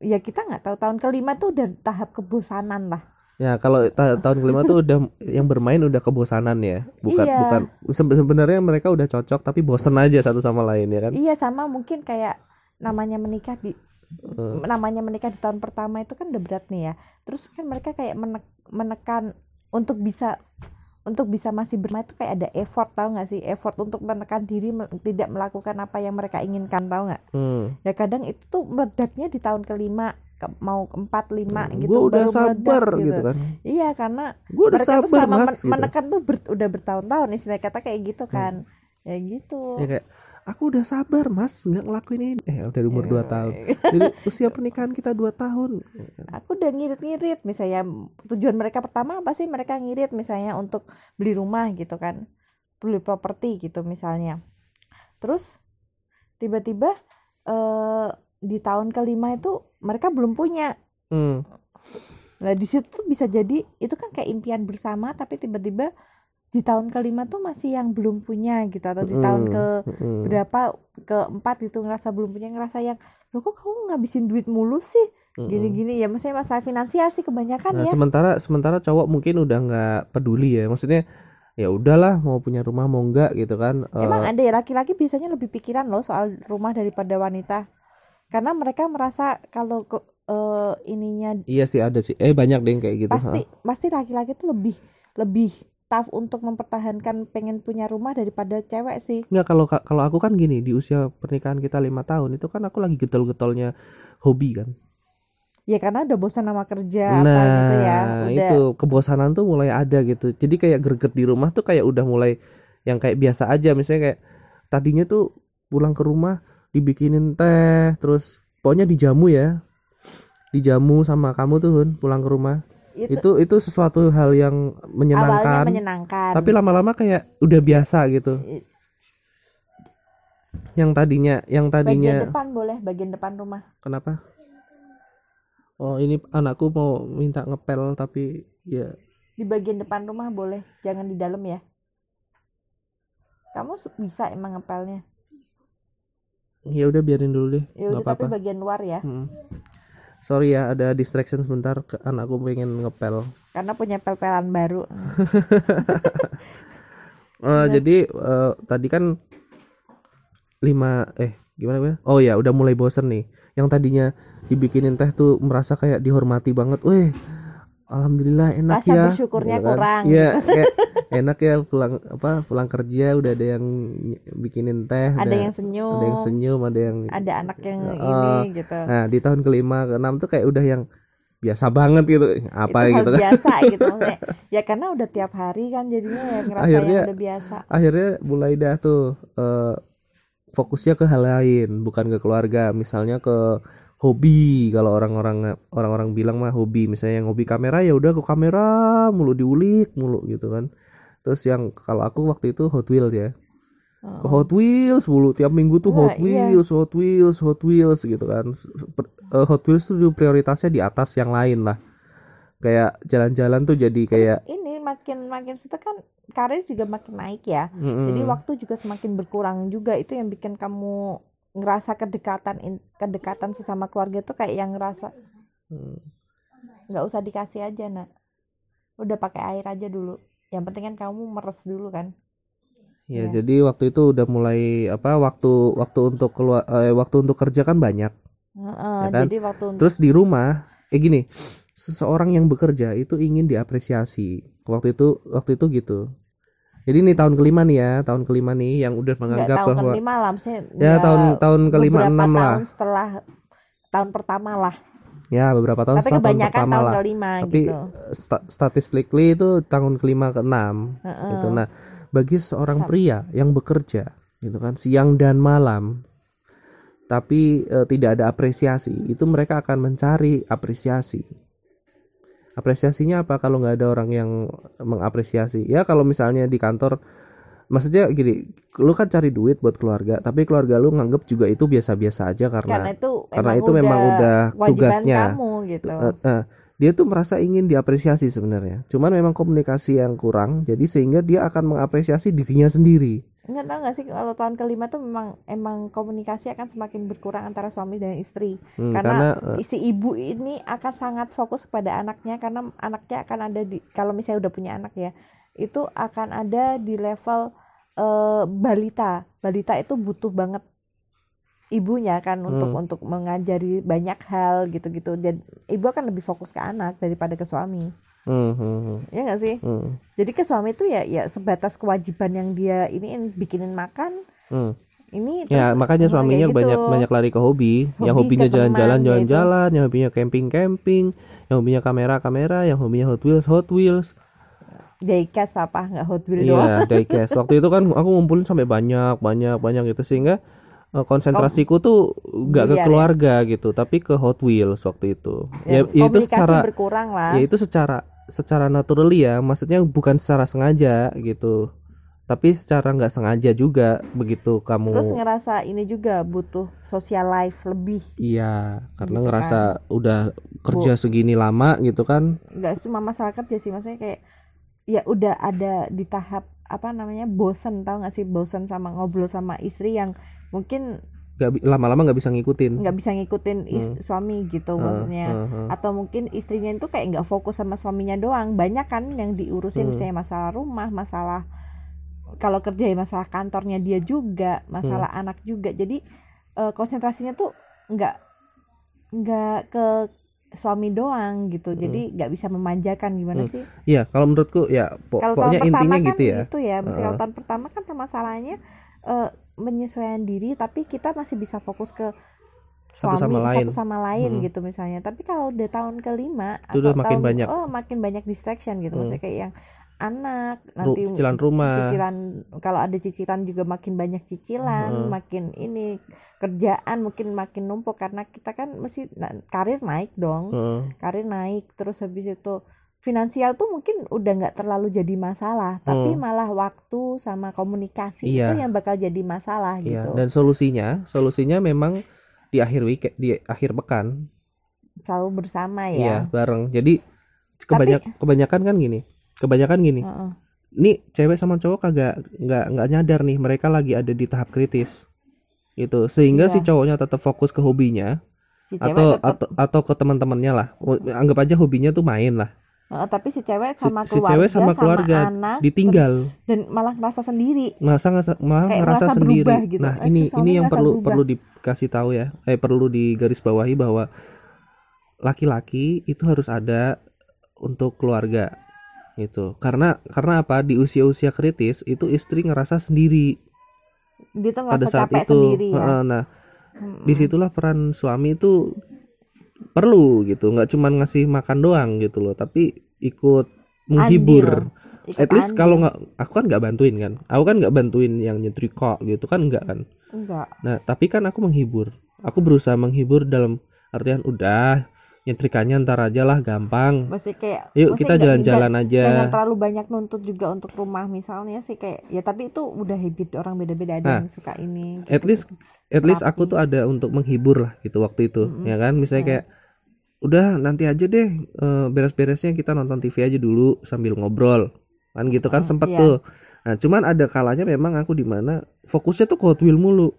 Ya kita nggak tahu. Tahun kelima tuh udah tahap kebosanan lah ya kalau ta- tahun kelima tuh udah yang bermain udah kebosanan ya. Bukan Iya. bukan se- sebenarnya mereka udah cocok tapi bosen aja satu sama lain ya kan? Iya sama mungkin kayak namanya menikah di Eh, namanya menikah di tahun pertama itu kan udah berat nih ya. Terus kan mereka kayak menek- menekan untuk bisa untuk bisa masih bermain itu kayak ada effort tahu nggak sih? Effort untuk menekan diri me- tidak melakukan apa yang mereka inginkan tahu nggak? Hmm. ya kadang itu tuh meledaknya di tahun kelima ke- mau keempat lima gitu gue udah baru meledak sabar gitu. kan. Iya karena gue udah mereka tuh sabar sama mas men- gitu. menekan tuh ber- udah bertahun-tahun istilah kata kayak gitu kan. Ya gitu. Ya kayak aku udah sabar mas nggak ngelakuin ini. Eh udah umur Iya. 2 tahun. Jadi usia pernikahan kita 2 tahun. Aku udah ngirit-ngirit misalnya tujuan mereka pertama apa sih mereka ngirit misalnya untuk beli rumah gitu kan beli properti gitu misalnya. Terus tiba-tiba eh di tahun kelima itu mereka belum punya hmm. Nah di situ tuh bisa jadi itu kan kayak impian bersama tapi tiba-tiba di tahun kelima tuh masih yang belum punya gitu atau di tahun Mm, ke mm. berapa keempat gitu ngerasa belum punya ngerasa yang lo kok kamu ngabisin duit mulu sih Mm-mm. gini-gini ya maksudnya masalah finansial sih kebanyakan Nah, ya sementara sementara cowok mungkin udah nggak peduli ya. Maksudnya ya udahlah mau punya rumah mau enggak gitu kan. Eh, emang ada ya laki-laki biasanya lebih pikiran loh soal rumah daripada wanita karena mereka merasa kalau ke eh, ininya iya sih ada sih. Eh banyak deh yang kayak gitu. pasti pasti laki-laki tuh lebih lebih tough untuk mempertahankan pengen punya rumah daripada cewek sih Enggak kalau kalau aku kan gini di usia pernikahan kita lima tahun itu kan aku lagi getol-getolnya hobi kan. ya karena udah bosan sama kerja apa nah gitu ya udah itu kebosanan tuh mulai ada gitu. Jadi kayak greget di rumah tuh kayak udah mulai yang kayak biasa aja. Misalnya kayak tadinya tuh pulang ke rumah dibikinin teh terus pokoknya dijamu ya. Dijamu sama kamu tuh Hun pulang ke rumah. Itu, itu itu sesuatu hal yang awalnya menyenangkan. Menyenangkan tapi lama-lama kayak udah biasa gitu. Yang tadinya yang bagian tadinya depan boleh bagian depan rumah. Kenapa? Oh ini anakku mau minta ngepel tapi ya. Di bagian depan rumah boleh jangan di dalam ya. Kamu bisa emang ngepelnya ya udah biarin dulu deh ya nggak tapi apa-apa bagian luar ya Mm. sorry ya ada distraction sebentar ke anakku pengen ngepel karena punya pel-pelan baru Eh, jadi eh, tadi kan lima eh gimana gue? Oh ya udah mulai bosen nih. Yang tadinya dibikinin teh tuh merasa kayak dihormati banget. Weh, alhamdulillah enak Rasa ya. bersyukurnya Gitu kan. kurang. Iya, kayak enak ya pulang apa pulang kerja udah ada yang bikinin teh. ada udah yang senyum ada yang senyum, ada yang ada anak yang Oh. ini gitu Nah di tahun kelima keenam tuh kayak udah yang biasa banget gitu. Apa itu gitu kan? biasa gitu maksudnya ya karena udah tiap hari kan jadinya ya ngerasa Akhirnya- yang udah biasa akhirnya mulai dah tuh eh, fokusnya ke hal lain bukan ke keluarga misalnya ke hobi kalau orang-orang orang-orang bilang mah hobi misalnya yang hobi kamera ya udah ke kamera mulu diulik mulu gitu kan terus yang kalau aku waktu itu Hot Wheels ya ke Oh. Hot Wheels mulu tiap minggu tuh Wah, Hot iya. Wheels Hot Wheels Hot Wheels gitu kan eh, Hot Wheels tuh prioritasnya di atas yang lain lah kayak jalan-jalan tuh jadi kayak Terus ini makin makin situ kan karir juga makin naik ya. mm-mm. Jadi waktu juga semakin berkurang juga itu yang bikin kamu ngerasa kedekatan kedekatan sesama keluarga tuh kayak yang ngerasa Hmm. nggak usah dikasih aja nak udah pakai air aja dulu yang penting kan kamu meres dulu kan Ya, Iya. jadi waktu itu udah mulai apa waktu waktu untuk keluar eh, waktu untuk kerja kan banyak. Heeh, Ya kan? jadi waktu untuk Terus di rumah eh gini, seseorang yang bekerja itu ingin diapresiasi. Waktu itu waktu itu gitu. Jadi ini tahun kelima nih ya, tahun kelima nih yang udah nggak menganggap tahun bahwa kelima lah maksudnya ya tahun tahun kelima enam lah. tahun setelah tahun pertama lah Ya beberapa tahun tapi setelah tahun pertama tahun lah. kelima Tapi gitu sta- statistically itu tahun kelima ke enam Heeh. gitu. Nah, bagi seorang pria yang bekerja gitu kan siang dan malam tapi eh, tidak ada apresiasi, itu mereka akan mencari apresiasi. Apresiasinya apa kalau nggak ada orang yang mengapresiasi? Ya kalau misalnya di kantor maksudnya gini, lu kan cari duit buat keluarga, tapi keluarga lu nganggep juga itu biasa-biasa aja karena karena itu karena itu memang udah tugasnya. kamu gitu Eh, eh, dia tuh merasa ingin diapresiasi sebenarnya. Cuman memang komunikasi yang kurang, jadi sehingga dia akan mengapresiasi dirinya sendiri. nggak tahu nggak sih kalau tahun kelima tuh memang emang komunikasi akan semakin berkurang antara suami dan istri Hmm, karena, karena eh, si ibu ini akan sangat fokus kepada anaknya karena anaknya akan ada di kalau misalnya udah punya anak ya itu akan ada di level eh, balita balita itu butuh banget ibunya kan untuk Hmm. untuk mengajari banyak hal gitu-gitu dan ibu akan lebih fokus ke anak daripada ke suami hmm, hmm, hmm, ya nggak sih hmm, jadi ke suami itu ya ya sebatas kewajiban yang dia ini bikinin makan hmm. ini Ya terus- makanya oh, suaminya gitu. banyak banyak lari ke hobi, yang Hobi hobinya ke teman, jalan-jalan gitu. jalan-jalan, yang hobinya camping-camping, yang hobinya kamera-kamera, yang hobinya Hot Wheels Hot Wheels. diecast papa nggak hot wheel doang Iya, diecast. Waktu itu kan aku ngumpulin sampai banyak, banyak, banyak gitu sehingga eh, konsentrasiku tuh nggak ke Biar ya. keluarga gitu, tapi ke Hot Wheels waktu itu. Ya, Ya, ya itu secara berkurang lah ya itu secara secara naturally ya, maksudnya bukan secara sengaja gitu. Tapi secara nggak sengaja juga begitu kamu terus ngerasa ini juga butuh social life lebih Iya, karena Gitu ngerasa udah kerja segini lama gitu kan. nggak cuma masalah kerja sih maksudnya kayak ya udah ada di tahap apa namanya bosan tau nggak sih bosan sama ngobrol sama istri yang mungkin Gak bi- lama-lama nggak bisa ngikutin. nggak bisa ngikutin is- Hmm. suami gitu Heeh, maksudnya heeh, heeh. atau mungkin istrinya itu kayak nggak fokus sama suaminya doang banyak kan yang diurusin Hmm. misalnya masalah rumah masalah kalau kerja ya masalah kantornya dia juga masalah Hmm. anak juga jadi eh, konsentrasinya tuh nggak nggak ke suami doang gitu jadi nggak bisa memanjakan gimana Hmm. sih Iya, kalau menurutku ya po- kalau tahun pokoknya pertama intinya kan gitu ya. gitu ya Maksudnya kalau tahun pertama kan permasalahannya eh, menyesuaikan diri tapi kita masih bisa fokus ke Satu suami sama lain. satu sama lain Hmm. gitu misalnya tapi kalau udah tahun kelima Itu udah atau makin tahun- banyak. oh makin banyak distraction gitu Hmm. maksudnya kayak yang anak Ru- nanti cicilan rumah. cicilan kalau ada cicilan juga makin banyak cicilan Hmm. makin ini kerjaan mungkin makin numpuk karena kita kan mesti nah, karir naik dong Heeh. karir naik terus habis itu finansial tuh mungkin udah nggak terlalu jadi masalah tapi Hmm. malah waktu sama komunikasi Iya. itu yang bakal jadi masalah Iya, gitu dan solusinya, solusinya memang di akhir weekend, di akhir pekan. selalu bersama Iya, ya bareng. Jadi kebanyak kebanyakan kan gini. Kebanyakan gini. Heeh. Nih cewek sama cowok kagak nggak nggak nyadar nih mereka lagi ada di tahap kritis. Gitu. Sehingga Iya. si cowoknya tetap fokus ke hobinya si atau tetep- atau atau ke teman-temannya lah. Anggap aja hobinya tuh main lah. Heeh, tapi si cewek Si- sama si keluarga cewek sama keluarga anak Ditinggal. dan malah ngerasa sendiri masa ngerasa malah Kayak ngerasa merasa sendiri. gitu. Nah, Eh, ini si ini yang merasa perlu berubah. perlu dikasih tahu ya. Eh perlu digarisbawahi bahwa laki-laki itu harus ada untuk keluarga gitu. Karena karena apa? Di usia-usia kritis itu istri ngerasa sendiri dia tuh pada saat capek itu. sendiri ya Nah, Mm-mm. di situlah peran suami itu perlu gitu. nggak cuma ngasih makan doang gitu loh, tapi ikut menghibur. Ikut At least kalau nggak aku kan nggak bantuin kan. Aku kan nggak bantuin yang nyetrika gitu kan nggak kan. enggak Nah, tapi kan aku menghibur. Aku berusaha menghibur dalam artian udah nyetrikanya ntar aja lah gampang Masih kayak yuk kita jalan-jalan aja Jangan terlalu banyak nuntut juga untuk rumah misalnya sih kayak ya tapi itu udah habit orang beda-beda ada Nah, yang suka ini. at gitu. least at least aku tuh ada untuk menghibur lah gitu waktu itu Mm-mm. ya kan misalnya Nah. kayak udah nanti aja deh eh, beres-beresnya kita nonton TV aja dulu sambil ngobrol kan gitu kan Mm, sempet iya. tuh nah cuman ada kalanya memang aku di mana fokusnya tuh ke Hot Wheel mulu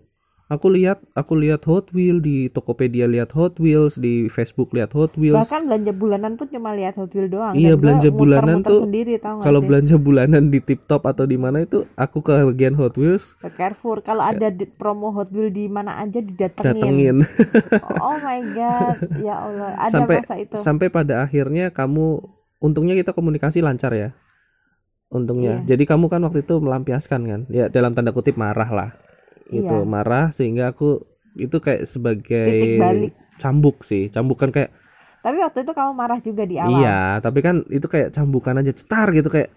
aku lihat aku lihat Hot Wheel di Tokopedia lihat Hot Wheels di Facebook lihat Hot Wheels Bahkan belanja bulanan pun cuma lihat Hot Wheels doang. Iya, belanja bulanan muter-muter tuh sendiri kalau sih? belanja bulanan di Tip Top atau di mana itu aku ke bagian Hot Wheels ke Carrefour kalau ada di- promo Hot Wheels di mana aja didatengin. datengin Oh my god, ya Allah, ada sampai masa itu. sampai pada akhirnya kamu untungnya kita komunikasi lancar ya untungnya Iya. jadi kamu kan waktu itu melampiaskan kan ya dalam tanda kutip marah lah gitu Iya. marah sehingga aku itu kayak sebagai cambuk sih cambukan kayak Tapi waktu itu kamu marah juga di awal. iya tapi kan itu kayak cambukan aja cetar gitu kayak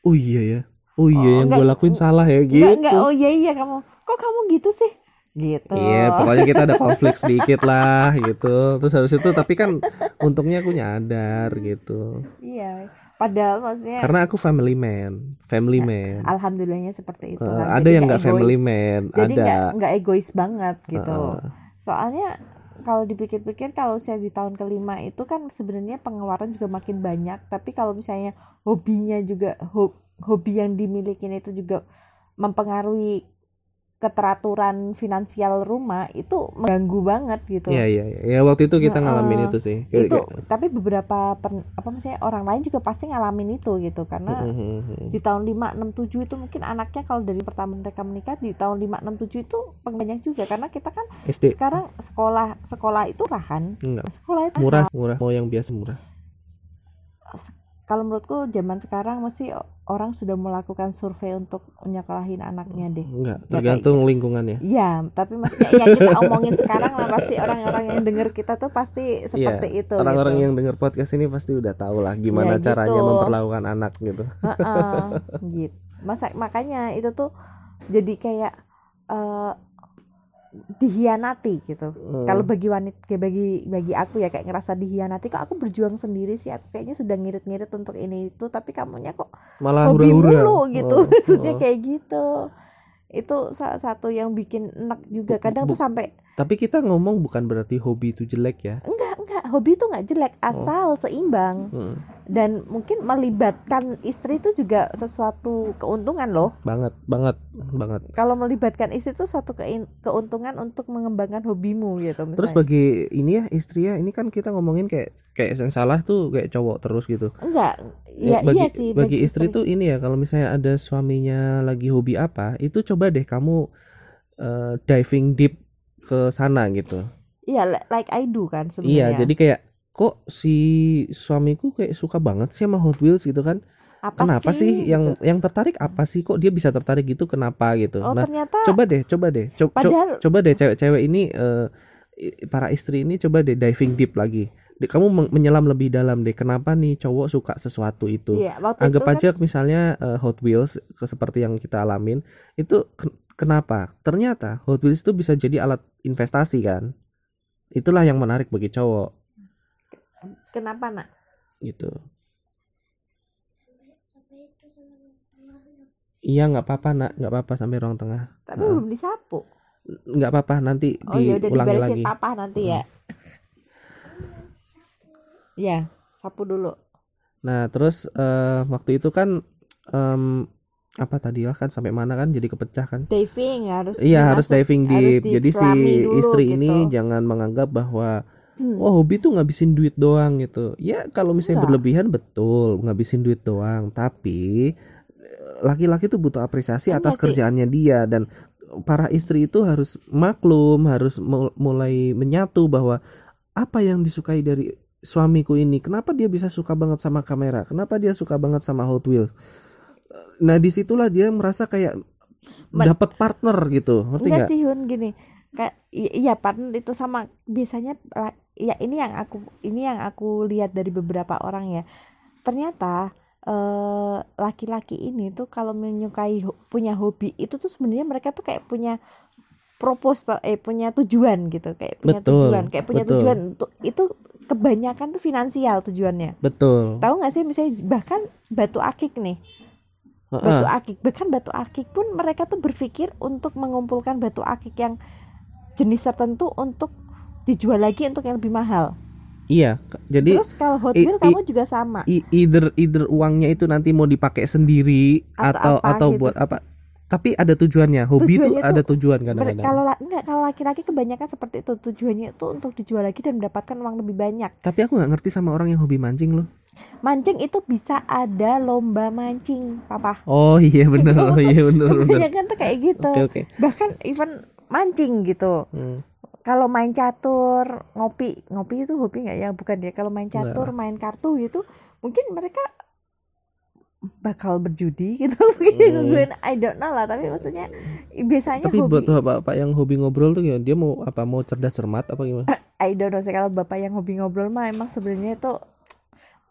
oh iya ya oh iya Oh, yang gue lakuin salah ya gitu Enggak, enggak, oh iya iya kamu. Kok kamu gitu sih? Gitu. Iya, pokoknya kita ada konflik sedikit lah gitu. Terus habis itu tapi kan untungnya aku nyadar gitu. Iya. Padahal maksudnya Karena aku family man, family man. alhamdulillahnya seperti itu. Eh, kan. ada Jadi yang nggak family man, Jadi ada. nggak nggak egois banget gitu. Heeh. Soalnya kalau dipikir-pikir kalau saya di tahun kelima itu kan sebenarnya pengeluaran juga makin banyak. Tapi kalau misalnya hobinya juga ho- hobi yang dimiliki itu juga mempengaruhi keteraturan finansial rumah itu mengganggu banget gitu. Iya iya iya. Ya waktu itu kita Heeh. ngalamin itu sih. Itu kayak- tapi beberapa per- apa maksudnya orang lain juga pasti ngalamin itu gitu karena Mhm. di tahun 5 6 7 itu mungkin anaknya kalau dari pertama mereka menikah di tahun 5 6 7 itu banyak juga karena kita kan SD sekarang sekolah sekolah itu rahan enggak sekolah itu murah mahal. murah mau yang biasa murah. Kalau menurutku zaman sekarang mesti orang sudah melakukan survei untuk menyekolahin anaknya deh Enggak, tergantung lingkungannya. Iya, tapi maksudnya yang kita omongin sekarang lah pasti orang-orang yang denger kita tuh pasti seperti Iya, itu. Orang-orang gitu. yang dengar podcast ini pasti udah tahu lah gimana Ya, caranya gitu. memperlakukan anak gitu. Heeh, gitu. Masa makanya itu tuh jadi kayak eh, dihianati gitu. Hmm. Kalau bagi wanita kayak bagi bagi aku ya kayak ngerasa dihianati kok aku berjuang sendiri sih aku kayaknya sudah ngirit-ngirit untuk ini itu tapi kamunya kok malah hobi hura-hura. mulu gitu Oh, maksudnya oh. kayak gitu. Itu salah satu yang bikin enak juga. Kadang tuh sampai Tapi kita ngomong bukan berarti hobi itu jelek ya. enggak enggak hobi itu nggak jelek asal seimbang Hmm, dan mungkin melibatkan istri itu juga sesuatu keuntungan loh. banget, banget, banget. kalau melibatkan istri itu suatu keuntungan untuk mengembangkan hobimu gitu misalnya. Terus bagi ini ya istri ya, ini kan kita ngomongin kayak kayak yang salah tuh kayak cowok terus gitu. enggak Ya, ya bagi iya sih bagi istri tuh ini ya kalau misalnya ada suaminya lagi hobi apa, itu coba deh kamu eh, diving deep ke sana gitu. iya li- like I do kan Iya, sebenarnya jadi kayak kok si suamiku kayak suka banget sih sama Hot Wheels gitu kan? apa kenapa sih, yang gitu. yang tertarik apa sih? Kok dia bisa tertarik gitu? Kenapa gitu? oh nah, ternyata coba deh, coba deh, Co- co- Padahal- coba deh cewek-cewek ini i- para istri ini coba deh diving deep lagi. Kamu menyelam lebih dalam deh. Kenapa nih cowok suka sesuatu itu? iya waktu Anggap itu kan aja misalnya eh, Hot Wheels ke- seperti yang kita alamin itu kenapa? Ternyata Hot Wheels itu bisa jadi alat investasi kan? Itulah yang menarik bagi cowok kenapa nak gitu. Iya nggak apa-apa nak, nggak apa-apa sampai ruang tengah. tapi Heeh. belum disapu Nggak apa-apa nanti oh ya udah diulangi dibalesin lagi. papa nanti ya ya sapu dulu Nah terus eh, waktu itu kan em, apa tadi lah kan sampai mana kan jadi kepecah kan? diving harus Iya harus diving harus deep. Jadi si dulu istri gitu. ini jangan menganggap bahwa Hmm. oh hobi tuh ngabisin duit doang gitu. Ya kalau misalnya Enggak. berlebihan betul ngabisin duit doang. Tapi laki-laki tuh butuh apresiasi Enggak atas sih. kerjaannya dia dan para istri itu harus maklum, harus mul- mulai menyatu bahwa apa yang disukai dari suamiku ini, kenapa dia bisa suka banget sama kamera, kenapa dia suka banget sama Hot Wheels. Nah di situlah dia merasa kayak dapat partner gitu, ngerti Enggak nggak? sih Hun gini. Kayak iya partner itu sama biasanya ya ini yang aku ini yang aku lihat dari beberapa orang ya. Ternyata eh, laki-laki ini tuh kalau menyukai punya hobi itu tuh sebenarnya mereka tuh kayak punya propose eh punya tujuan gitu kayak punya Betul, tujuan kayak punya betul. tujuan untuk itu kebanyakan tuh finansial tujuannya betul tahu nggak sih misalnya bahkan batu akik nih batu akik. Bahkan batu akik pun mereka tuh berpikir untuk mengumpulkan batu akik yang jenis tertentu untuk dijual lagi untuk yang lebih mahal. Iya jadi terus kalau Hot i- kamu juga sama. i- either either uangnya itu nanti mau dipakai sendiri Atau atau apa atau gitu. buat apa. Tapi ada tujuannya. Hobi itu Tujuannya ada tuh tujuan kadang-kadang. kalau la- enggak kalau laki-laki kebanyakan seperti itu. Tujuannya itu untuk dijual lagi dan mendapatkan uang lebih banyak. Tapi aku nggak ngerti sama orang yang hobi mancing loh mancing itu bisa ada lomba mancing papa. Oh iya bener Itu oh iya bener kebanyakan tuh kayak gitu. Oke oke. Bahkan even mancing gitu. Hmm. kalau main catur ngopi ngopi itu hobi nggak ya? Bukan ya kalau main catur main kartu gitu mungkin mereka bakal berjudi gitu. Mungkin Hmm. gue I don't know lah tapi maksudnya biasanya tapi hobi. buat bapak-bapak yang hobi ngobrol tuh ya dia mau apa mau cerdas cermat apa gimana? I don't know sih kalau bapak yang hobi ngobrol mah emang sebenarnya itu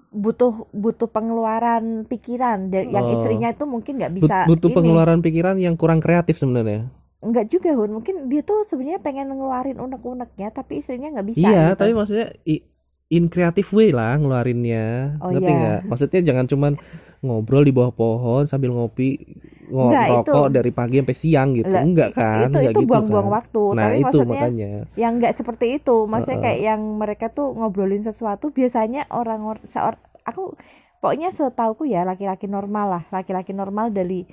butuh butuh pengeluaran pikiran dan yang Oh. istrinya itu mungkin nggak bisa butuh ini. pengeluaran pikiran yang kurang kreatif sebenarnya nggak juga Hun mungkin dia tuh sebenarnya pengen ngeluarin unek-uneknya tapi istrinya nggak bisa iya gitu. tapi maksudnya i- in creative way lah ngeluarinnya Oh, ngerti iya. nggak maksudnya jangan cuman ngobrol di bawah pohon sambil ngopi ngerokok itu- dari pagi sampai siang gitu. Lah, enggak kan? itu Enggak itu gitu buang-buang kan. waktu. Nah tapi itu maksudnya makanya. yang nggak seperti itu. Maksudnya Heeh. kayak yang mereka tuh ngobrolin sesuatu biasanya orang-orang seor aku pokoknya setauku ya laki-laki normal lah. Laki-laki normal dari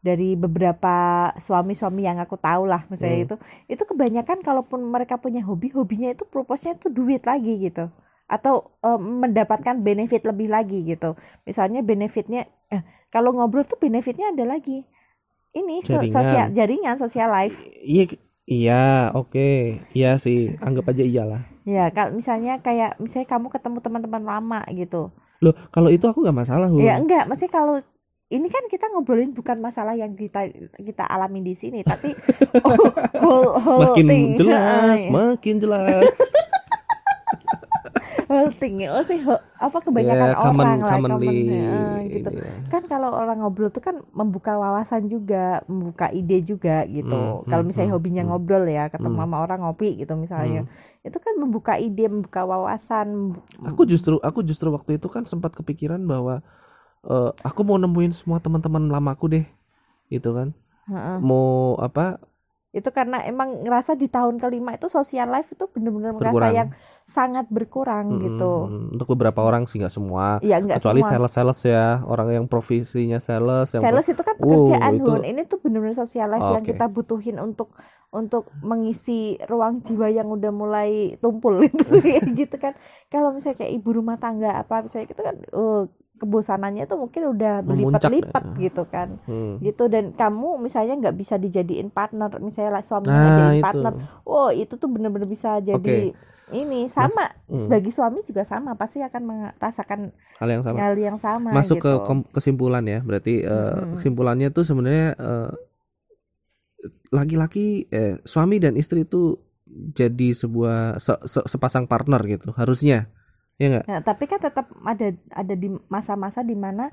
dari beberapa suami-suami yang aku tahu lah misalnya Hmm. itu itu kebanyakan kalaupun mereka punya hobi hobinya itu purpose-nya itu duit lagi gitu. Atau eh, mendapatkan benefit lebih lagi gitu. Misalnya benefitnya eh, kalau ngobrol tuh benefitnya ada lagi ini Jaringan. sosial jaringan sosial life iya iya oke iya sih anggap aja iyalah Ya, kalau misalnya kayak misalnya kamu ketemu teman-teman lama gitu. loh kalau itu aku nggak masalah Hun. Ya enggak, maksudnya kalau ini kan kita ngobrolin bukan masalah yang kita kita alami di sini, tapi whole, whole, whole makin thing. jelas Heeh, makin jelas whole thing. Oh sih, apa kebanyakan ya common orang lah, commonly common, heeh, gitu. ya. Kan kalau orang ngobrol tuh kan membuka wawasan juga, membuka ide juga gitu. Hmm, kalau misalnya hmm, hobinya hmm. ngobrol ya, ketemu Hmm. sama orang ngopi gitu misalnya. Itu kan membuka ide, membuka wawasan. aku justru aku justru waktu itu kan sempat kepikiran bahwa eh, aku mau nemuin semua teman-teman lamaku deh gitu kan Heeh. mau apa itu karena emang ngerasa di tahun kelima itu social life itu bener-bener ngerasa Berkurang. yang sangat berkurang mm, gitu. Untuk beberapa orang sih nggak semua. Ya enggak kecuali semua. sales sales ya orang yang profesinya sales yang sales itu kan Wow, pekerjaan itu- Hun. Ini tuh bener-bener social life yang Oke. kita butuhin untuk untuk mengisi ruang jiwa yang udah mulai tumpul itu sih gitu kan. Kalau misalnya kayak ibu rumah tangga apa misalnya itu kan eh, kebosanannya tuh mungkin udah berlipat-lipat ya. gitu kan Hmm. gitu dan kamu misalnya nggak bisa dijadiin partner misalnya lah suaminya nah jadi partner oh itu tuh bener-bener bisa jadi ini sama hmm. sebagai suami juga sama pasti akan merasakan hal yang sama hal yang sama masuk gitu. ke kesimpulan ya berarti eh, Mm-mm. kesimpulannya tuh sebenarnya eh, laki-laki eh suami dan istri itu jadi sebuah se- se- sepasang partner gitu harusnya ya nggak Nah, tapi kan tetap ada ada di masa-masa di mana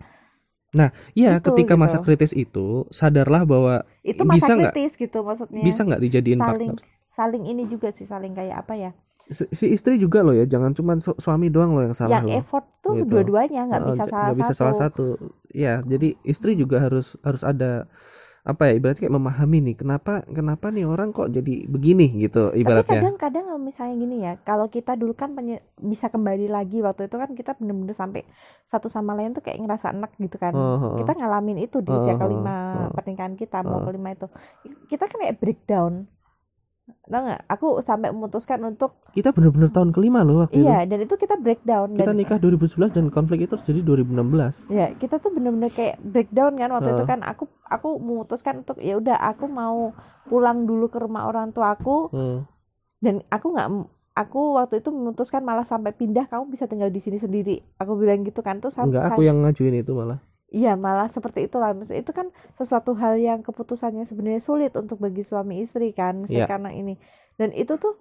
Iya Itu, ketika masa gitu. kritis itu sadarlah bahwa itu Bisa masa nggak? kritis gitu maksudnya bisa nggak dijadiin saling partner saling ini juga sih saling kayak apa ya si, si istri juga loh ya jangan cuma su- suami doang loh yang salah yang loh effort tuh Gitu. dua-duanya nggak Eh, bisa salah nggak bisa satu salah satu ya jadi istri juga harus harus ada apa ya ibaratnya kayak memahami nih kenapa kenapa nih orang kok jadi begini gitu tapi ibaratnya kadang-kadang kalau misalnya gini ya kalau kita dulu kan penye- bisa kembali lagi waktu itu kan kita bener-bener sampai satu sama lain tuh kayak ngerasa enak gitu kan oh. kita ngalamin itu di usia oh, kelima oh. pernikahan kita mau Oh. kelima itu kita kan kayak breakdown tau nggak? Aku sampai memutuskan untuk kita bener-bener tahun kelima loh waktu iya dan itu kita breakdown itu kita dan nikah 2011 dan konflik itu terjadi 2016 ya kita tuh bener-bener kayak breakdown kan waktu itu Heeh. kan. Aku aku memutuskan untuk ya udah aku mau pulang dulu ke rumah orang tua aku. Hmm. dan aku nggak aku waktu itu memutuskan malah sampai pindah kamu bisa tinggal di sini sendiri. Aku bilang gitu kan tuh sam- enggak aku yang ngajuin itu malah iya malah seperti itulah. Maksudnya itu kan sesuatu hal yang keputusannya sebenarnya sulit untuk bagi suami istri kan misalnya Iya. karena ini. Dan itu tuh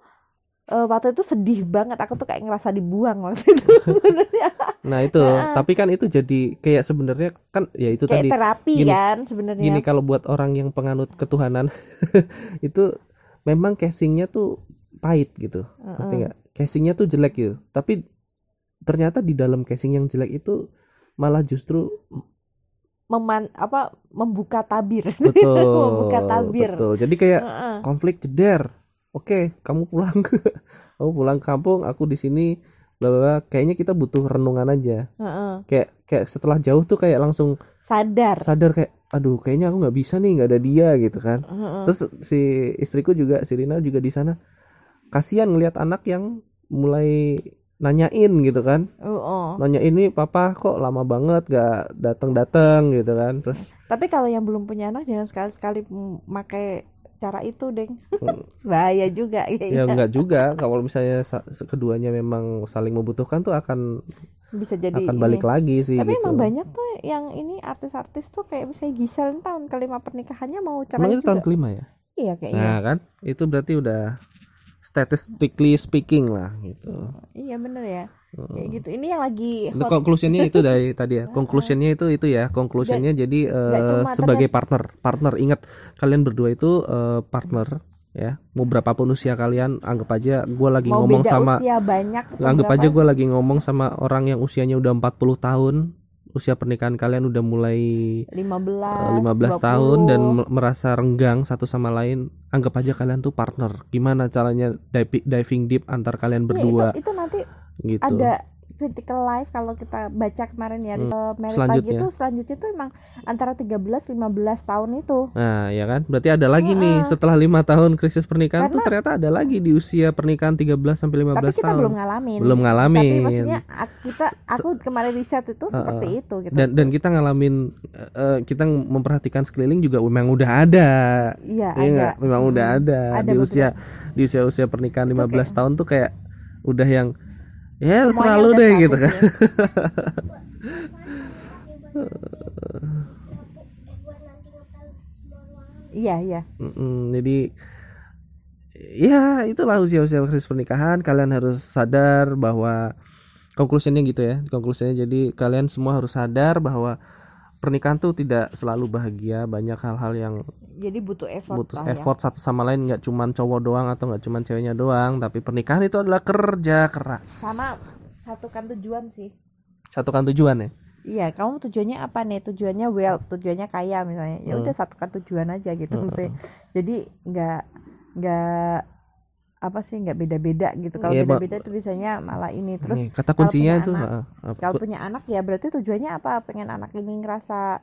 eh, waktu itu sedih banget. Aku tuh kayak ngerasa dibuang waktu itu sebenarnya. Nah itu. Heeh. tapi kan itu jadi kayak sebenarnya kan ya itu kayak tadi. terapi gini- kan sebenarnya. gini kalau buat orang yang penganut ketuhanan itu memang casingnya tuh pahit gitu. Ngerti Heeh. nggak? Casingnya tuh jelek gitu. Tapi ternyata di dalam casing yang jelek itu malah justru Meman apa membuka tabir. betul membuka tabir. betul jadi kayak Heeh. konflik jeder oke kamu pulang kamu pulang kampung aku di sini bla bla kayaknya kita butuh renungan aja Heeh. kayak kayak setelah jauh tuh kayak langsung Sadar. sadar kayak aduh kayaknya aku nggak bisa nih nggak ada dia gitu kan Heeh. terus si istriku juga si Rina juga di sana kasihan ngelihat anak yang mulai nanyain gitu kan Oh, oh. nanyain ini papa kok lama banget gak datang datang gitu kan terus Tapi kalau yang belum punya anak jangan sekali-sekali memakai cara itu, Deng. Bahaya juga ya kayaknya. enggak juga kalau misalnya sa- keduanya memang saling membutuhkan tuh akan Bisa jadi akan ini. balik lagi sih Tapi gitu emang banyak tuh yang ini artis-artis tuh kayak misalnya Giselle tahun kelima pernikahannya mau cerai emang itu juga. tahun kelima ya Iya kayaknya. nah kan itu berarti udah statistically speaking lah gitu Iya bener ya. Kayak gitu. Ini yang lagi hot. conclusionnya itu dari tadi ya. Conclusionnya itu itu ya. Conclusionnya jadi cuma sebagai partner. Partner ingat kalian berdua itu eh, partner ya. Mau berapapun usia kalian, anggap aja gue lagi mau ngomong beda sama usia banyak. anggap aja gue lagi ngomong sama orang yang usianya udah 40 tahun. Usia pernikahan kalian udah mulai 15, eh, 15 20. tahun dan me- merasa renggang satu sama lain. Anggap aja kalian tuh partner. Gimana caranya divi- diving deep antar kalian Iya, berdua itu, itu nanti gitu. ada critical life kalau kita baca kemarin ya Hmm. eh, merit Selanjutnya. lagi tuh selanjutnya tuh emang antara 13 15 tahun itu. Nah, ya kan? Berarti ada lagi nih Heeh. setelah lima tahun krisis pernikahan tuh Karena- ternyata ada lagi di usia pernikahan 13 sampai 15 Tapi kita tahun. belum ngalamin. Belum ngalamin. Tapi maksudnya kita aku kemarin riset itu seperti itu gitu. Dan dan kita ngalamin eh, eh, kita memperhatikan sekeliling juga memang udah ada. iya Iya ada. Memang Hmm. udah ada, Ada, di betul. usia di usia-usia pernikahan 15 kayak- tahun tuh kayak udah yang ya Semuanya selalu deh gitu kan. ya. Iya iya. Mm-mm, jadi ya itulah usia-usia krisis pernikahan kalian harus sadar bahwa konklusinya gitu ya konklusinya jadi kalian semua harus sadar bahwa pernikahan tuh tidak selalu bahagia banyak hal-hal yang Jadi butuh effort butuh ya. effort satu sama lain nggak cuman cowok doang atau nggak cuman ceweknya doang tapi pernikahan itu adalah kerja keras Sama satukan tujuan sih. satukan tujuan ya Iya, kamu tujuannya apa nih? Tujuannya wealth, tujuannya kaya misalnya. Ya udah satukan tujuan aja gitu maksudnya. Jadi nggak nggak apa sih nggak beda-beda gitu. Kalau Iya, Mbak. beda-beda itu biasanya malah ini. Terus Nih, kata kuncinya itu kalau punya anak ya berarti tujuannya apa? Pengen anak ini ngerasa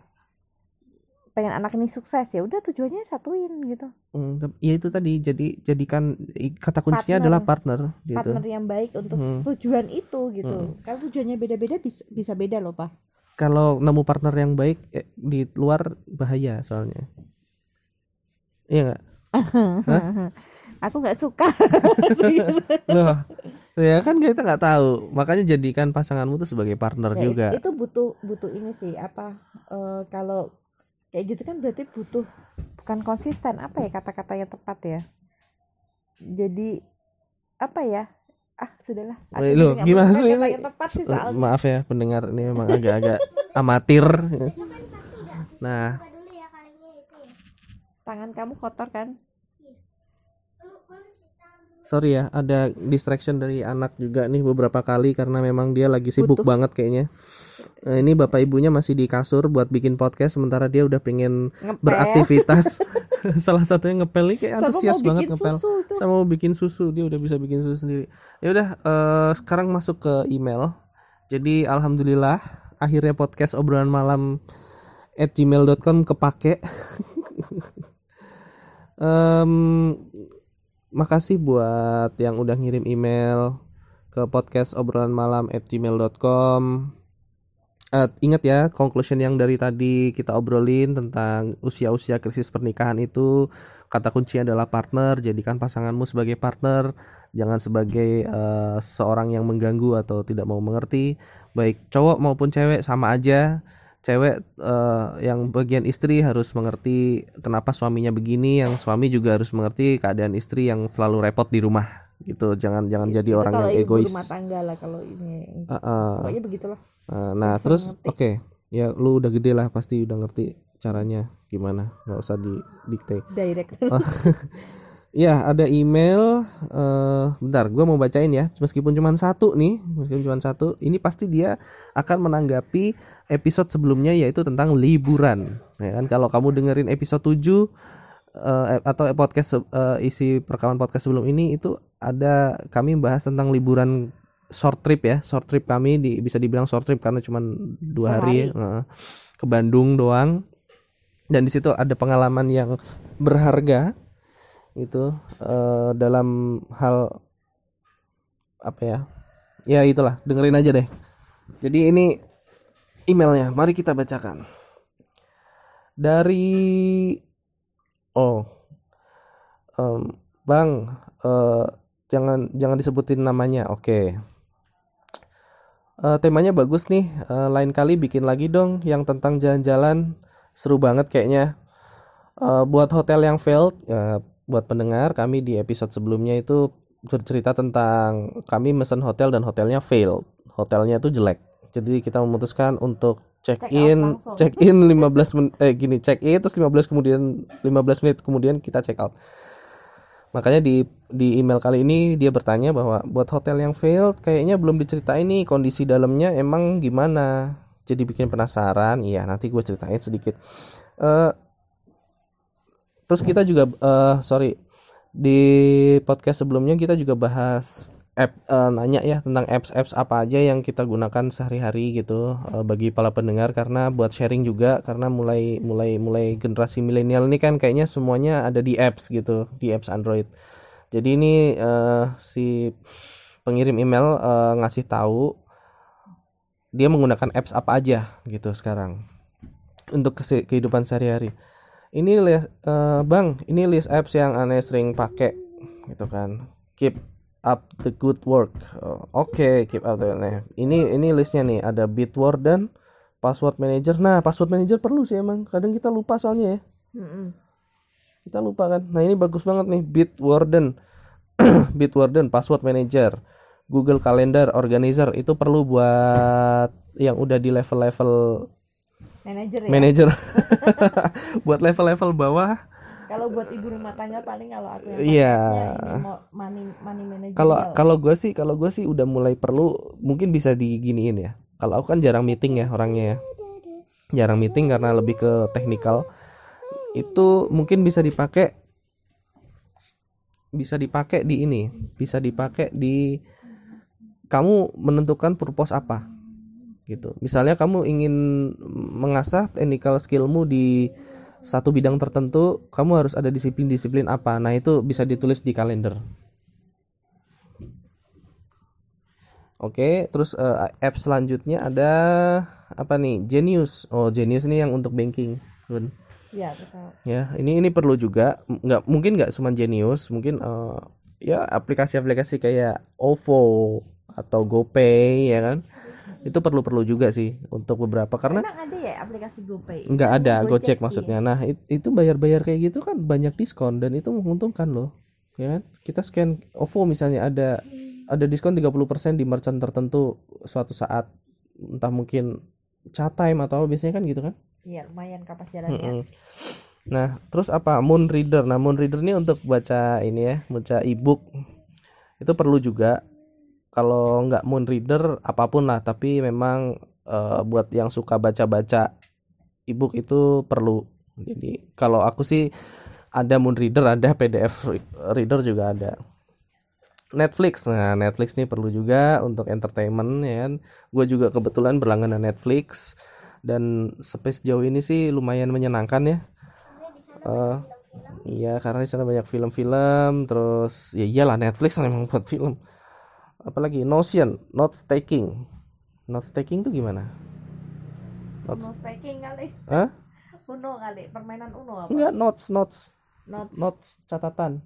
pengen anak ini sukses ya udah tujuannya satuin gitu. Hmm, ya itu tadi jadi jadikan kata kuncinya Partner. adalah partner gitu Partner yang baik untuk Hmm. tujuan itu gitu. Kalau tujuannya beda-beda bisa, bisa beda loh, Pak. kalau nemu partner yang baik eh, di luar bahaya soalnya iya nggak Aku nggak suka. loh ya kan kita nggak tahu. Makanya jadikan pasanganmu tuh sebagai partner Ya, juga. itu butuh butuh ini sih apa eh, kalau kayak gitu kan berarti butuh bukan konsisten. Apa ya kata-kata yang tepat ya? Jadi apa ya? Ah sudahlah. Nggak gimana sih kata ini? yang tepat sih Eh, soalnya. maaf ya pendengar ini memang agak-agak amatir. Nah. Tangan kamu kotor kan sorry ya ada distraction dari anak juga nih beberapa kali karena memang dia lagi sibuk Butuh. banget kayaknya. Eh, ini bapak ibunya masih di kasur buat bikin podcast sementara dia udah pengen ngepel. beraktivitas. Salah satunya ngepel nih kayak sama antusias mau banget ngepel. susu itu. Sama mau bikin susu dia udah bisa bikin susu sendiri. Ya udah eh, sekarang masuk ke email. Jadi alhamdulillah akhirnya podcast obrolan malam at gmail.com kepake. Em, makasih buat yang udah ngirim email ke podcast obrolan malam at gmail.com Eh, ingat ya conclusion yang dari tadi kita obrolin tentang usia-usia krisis pernikahan itu. Kata kuncinya adalah partner jadikan pasanganmu sebagai partner. Jangan sebagai eh, seorang yang mengganggu atau tidak mau mengerti. Baik cowok maupun cewek sama aja cewek eh, yang bagian istri harus mengerti kenapa suaminya begini yang suami juga harus mengerti keadaan istri yang selalu repot di rumah gitu. Jangan jangan jadi Itu orang yang egois. rumah tangga lah kalau ini. Heeh. pokoknya begitulah. Uh, nah Asal terus oke. Ya lu udah gede lah pasti udah ngerti caranya gimana. Nggak usah di dikte. Direct. Ya, ada email. eh bentar, gue mau bacain ya. Meskipun cuma satu nih, meskipun cuma satu, ini pasti dia akan menanggapi episode sebelumnya yaitu tentang liburan. Ya kan, kalau kamu dengerin episode 7 eh, atau podcast eh, isi perekaman podcast sebelum ini itu ada kami membahas tentang liburan short trip ya, short trip kami di, bisa dibilang short trip karena cuma dua hari, eh, ke Bandung doang. Dan di situ ada pengalaman yang berharga itu eh, dalam hal apa ya? Ya itulah. Dengerin aja deh. Jadi ini emailnya mari kita bacakan. Dari oh em, bang eh, jangan jangan disebutin namanya oke. Eh, temanya bagus nih Eh, lain kali bikin lagi dong yang tentang jalan-jalan. Seru banget kayaknya. Eh, buat hotel yang failed ya, buat pendengar kami di episode sebelumnya itu bercerita tentang kami mesen hotel dan hotelnya failed. Hotelnya itu jelek jadi kita memutuskan untuk check Check in check in 15 menit eh gini check in terus 15 kemudian 15 menit kemudian kita check out. Makanya di di email kali ini dia bertanya bahwa buat hotel yang failed kayaknya belum diceritain nih kondisi dalamnya emang gimana. Jadi bikin penasaran iya nanti gue ceritain sedikit. Eh terus kita juga eh sorry di podcast sebelumnya kita juga bahas app eh, nanya ya tentang apps-apps apa aja yang kita gunakan sehari-hari gitu eh, bagi para pendengar. Karena buat sharing juga karena mulai mulai mulai generasi milenial ini kan kayaknya semuanya ada di apps gitu di apps Android. Jadi ini eh, si pengirim email eh, ngasih tahu dia menggunakan apps apa aja gitu sekarang untuk kehidupan sehari-hari. Ini eh, bang ini list apps yang aneh sering pakai gitu kan. Keep up the good work. Oh, oke keep up the nah, ini ini listnya nih ada Bitwarden password manager. Nah password manager perlu sih emang. Kadang kita lupa soalnya ya. Kita lupa kan. Nah ini bagus banget nih Bitwarden Bitwarden password manager. Google Calendar Organizer itu perlu buat yang udah di level-level manajer ya? manager. Buat level-level bawah kalau buat ibu rumah tangga paling kalau aku yang Iya. mo- money money manager kalau kalau gue sih kalau gue sih udah mulai perlu mungkin bisa diginiin ya. Kalau aku kan jarang meeting ya orangnya ya. Jarang meeting karena lebih ke teknikal itu mungkin bisa dipakai bisa dipakai di ini bisa dipakai di kamu menentukan purpose apa gitu. Misalnya kamu ingin mengasah technical skillmu di satu bidang tertentu kamu harus ada disiplin-disiplin apa nah itu bisa ditulis di kalender Oke, terus eh, app selanjutnya ada apa nih? Genius. Oh, Genius ini yang untuk banking, Bun. ya betul Ya, ini ini perlu juga. Nggak mungkin nggak cuma Genius, mungkin eh, ya aplikasi-aplikasi kayak OVO atau GoPay ya kan. Itu perlu-perlu juga sih untuk beberapa karena emang ada ya aplikasi GoPay nggak Kan ada Gojek Gojek maksudnya. Nah, it- itu bayar-bayar kayak gitu kan banyak diskon dan itu menguntungkan loh. Ya kan? Kita scan OVO misalnya ada ada diskon 30% di merchant tertentu suatu saat entah mungkin chat time atau apa, biasanya kan gitu kan. iya lumayan kapas jalannya Mm-mm. Nah, terus apa? Moon Reader. Nah, Moon Reader ini untuk baca ini ya, baca ebook. Itu perlu juga. Kalau nggak Moon Reader apa pun lah, tapi memang eh, buat yang suka baca-baca ebook itu perlu. Jadi, kalau aku sih ada Moon Reader, ada PDF re- Reader juga ada. Netflix. Nah, Netflix nih perlu juga untuk entertainment ya kan. Gue juga kebetulan berlangganan Netflix dan sampai sejauh ini sih lumayan menyenangkan ya. Eh, iya karena di sana banyak film-film terus ya iyalah Netflix kan emang buat film. Apalagi Notion, note taking. Note taking tuh gimana? Uno staking kali Hah? Uno kali permainan Uno apa Enggak, notes, notes, Notes. notes catatan.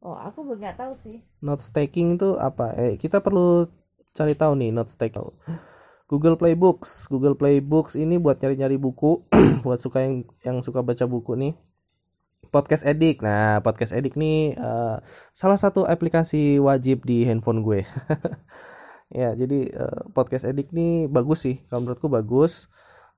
oh aku belum nggak tahu sih Notes taking itu apa? Eh, kita perlu cari tahu nih notes taking. Google Playbooks. Google Playbooks ini buat nyari-nyari buku, buat suka yang yang suka baca buku nih. Podcast Edik. Nah, Podcast Edik nih eh, salah satu aplikasi wajib di handphone gue. ya, jadi eh, Podcast Edik nih bagus sih. Kalau menurutku bagus.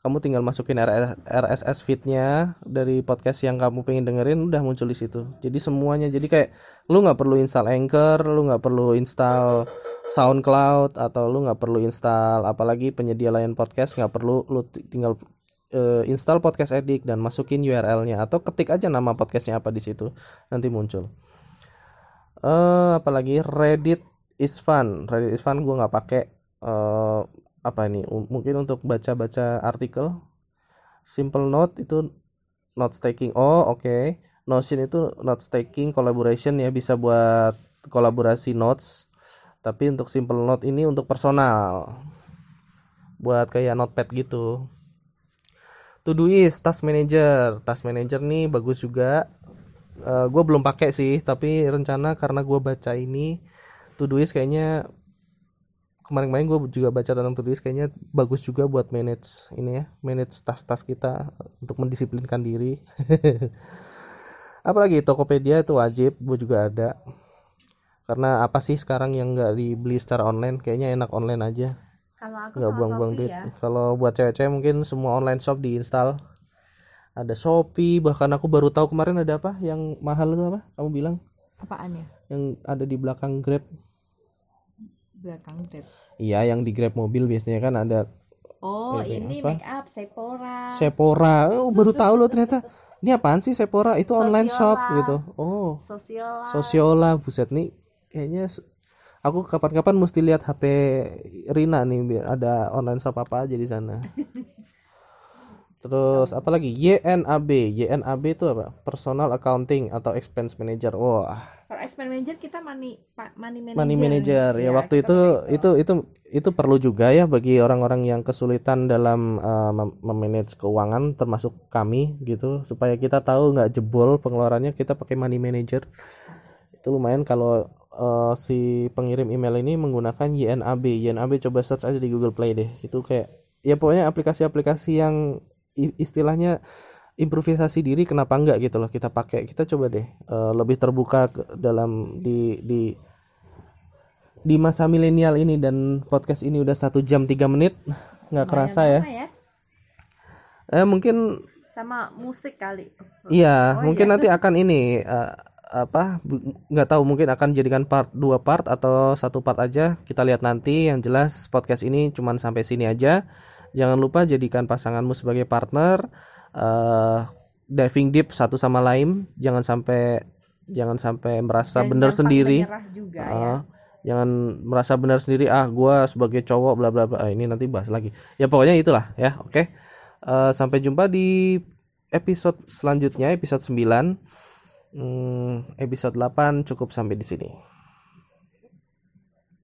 kamu tinggal masukin RSS feednya dari podcast yang kamu pengen dengerin udah muncul di situ jadi semuanya jadi kayak lu nggak perlu install Anchor lu nggak perlu install SoundCloud atau lu nggak perlu install apalagi penyedia lain podcast nggak perlu lu tinggal uh, install podcast edit dan masukin URL-nya atau ketik aja nama podcastnya apa di situ nanti muncul. Uh, apalagi Reddit is fun. Reddit is fun gue nggak pakai uh, apa ini mungkin untuk baca-baca artikel. Simple note itu note taking oh oke. Okay. notion itu note taking collaboration ya bisa buat kolaborasi notes. Tapi untuk simple note ini untuk personal. Buat kayak notepad gitu Todoist task manager. Task manager nih bagus juga. Uh, eh, gue belum pakai sih tapi rencana karena gue baca ini Todoist kayaknya kemarin-kemarin gue juga baca tentang tulis kayaknya bagus juga buat manage ini ya manage tas-tas kita untuk mendisiplinkan diri. Apalagi Tokopedia itu wajib gue juga ada. Karena apa sih sekarang yang nggak dibeli secara online? Kayaknya enak online aja kalau aku nggak buang-buang duit ya. kalau buat cewek-cewek mungkin semua online shop diinstal ada Shopee bahkan aku baru tahu kemarin ada apa yang mahal itu apa kamu bilang apaan ya yang ada di belakang Grab belakang Grab. Iya, yang di Grab mobil biasanya kan ada Oh, ini apa? make up Sephora. Sephora. Oh, baru tahu loh ternyata. Ini apaan sih Sephora? Itu Sosiola. online shop gitu. Oh. Sosiola. Sosiola, buset nih. Kayaknya aku kapan-kapan mesti lihat HP Rina nih biar ada online shop apa aja di sana. Terus apa lagi? YNAB. YNAB itu apa? Personal Accounting atau Expense Manager. Wah. Kalau Expense Manager kita money money manager. Money manager. Ya, ya waktu itu itu itu itu perlu juga ya bagi orang-orang yang kesulitan dalam uh, memanage keuangan termasuk kami gitu supaya kita tahu nggak jebol pengeluarannya kita pakai money manager. Itu lumayan kalau uh, si pengirim email ini menggunakan YNAB. YNAB coba search aja di Google Play deh. Itu kayak ya pokoknya aplikasi-aplikasi yang istilahnya improvisasi diri kenapa enggak gitu loh kita pakai kita coba deh uh, lebih terbuka ke dalam di di di masa milenial ini dan podcast ini udah satu jam tiga menit nggak kerasa ya. ya eh mungkin sama musik kali iya oh, mungkin iya. nanti akan ini uh, apa nggak tahu mungkin akan jadikan part dua part atau satu part aja kita lihat nanti yang jelas podcast ini cuman sampai sini aja Jangan lupa jadikan pasanganmu sebagai partner. Uh, diving deep satu sama lain. Jangan sampai jangan sampai merasa benar sendiri. Juga, uh, ya. Jangan merasa benar sendiri. Ah, gue sebagai cowok bla bla bla. Ah, ini nanti bahas lagi. Ya pokoknya itulah ya. Oke. Okay? Uh, sampai jumpa di episode selanjutnya episode 9. Hmm, episode 8 cukup sampai di sini.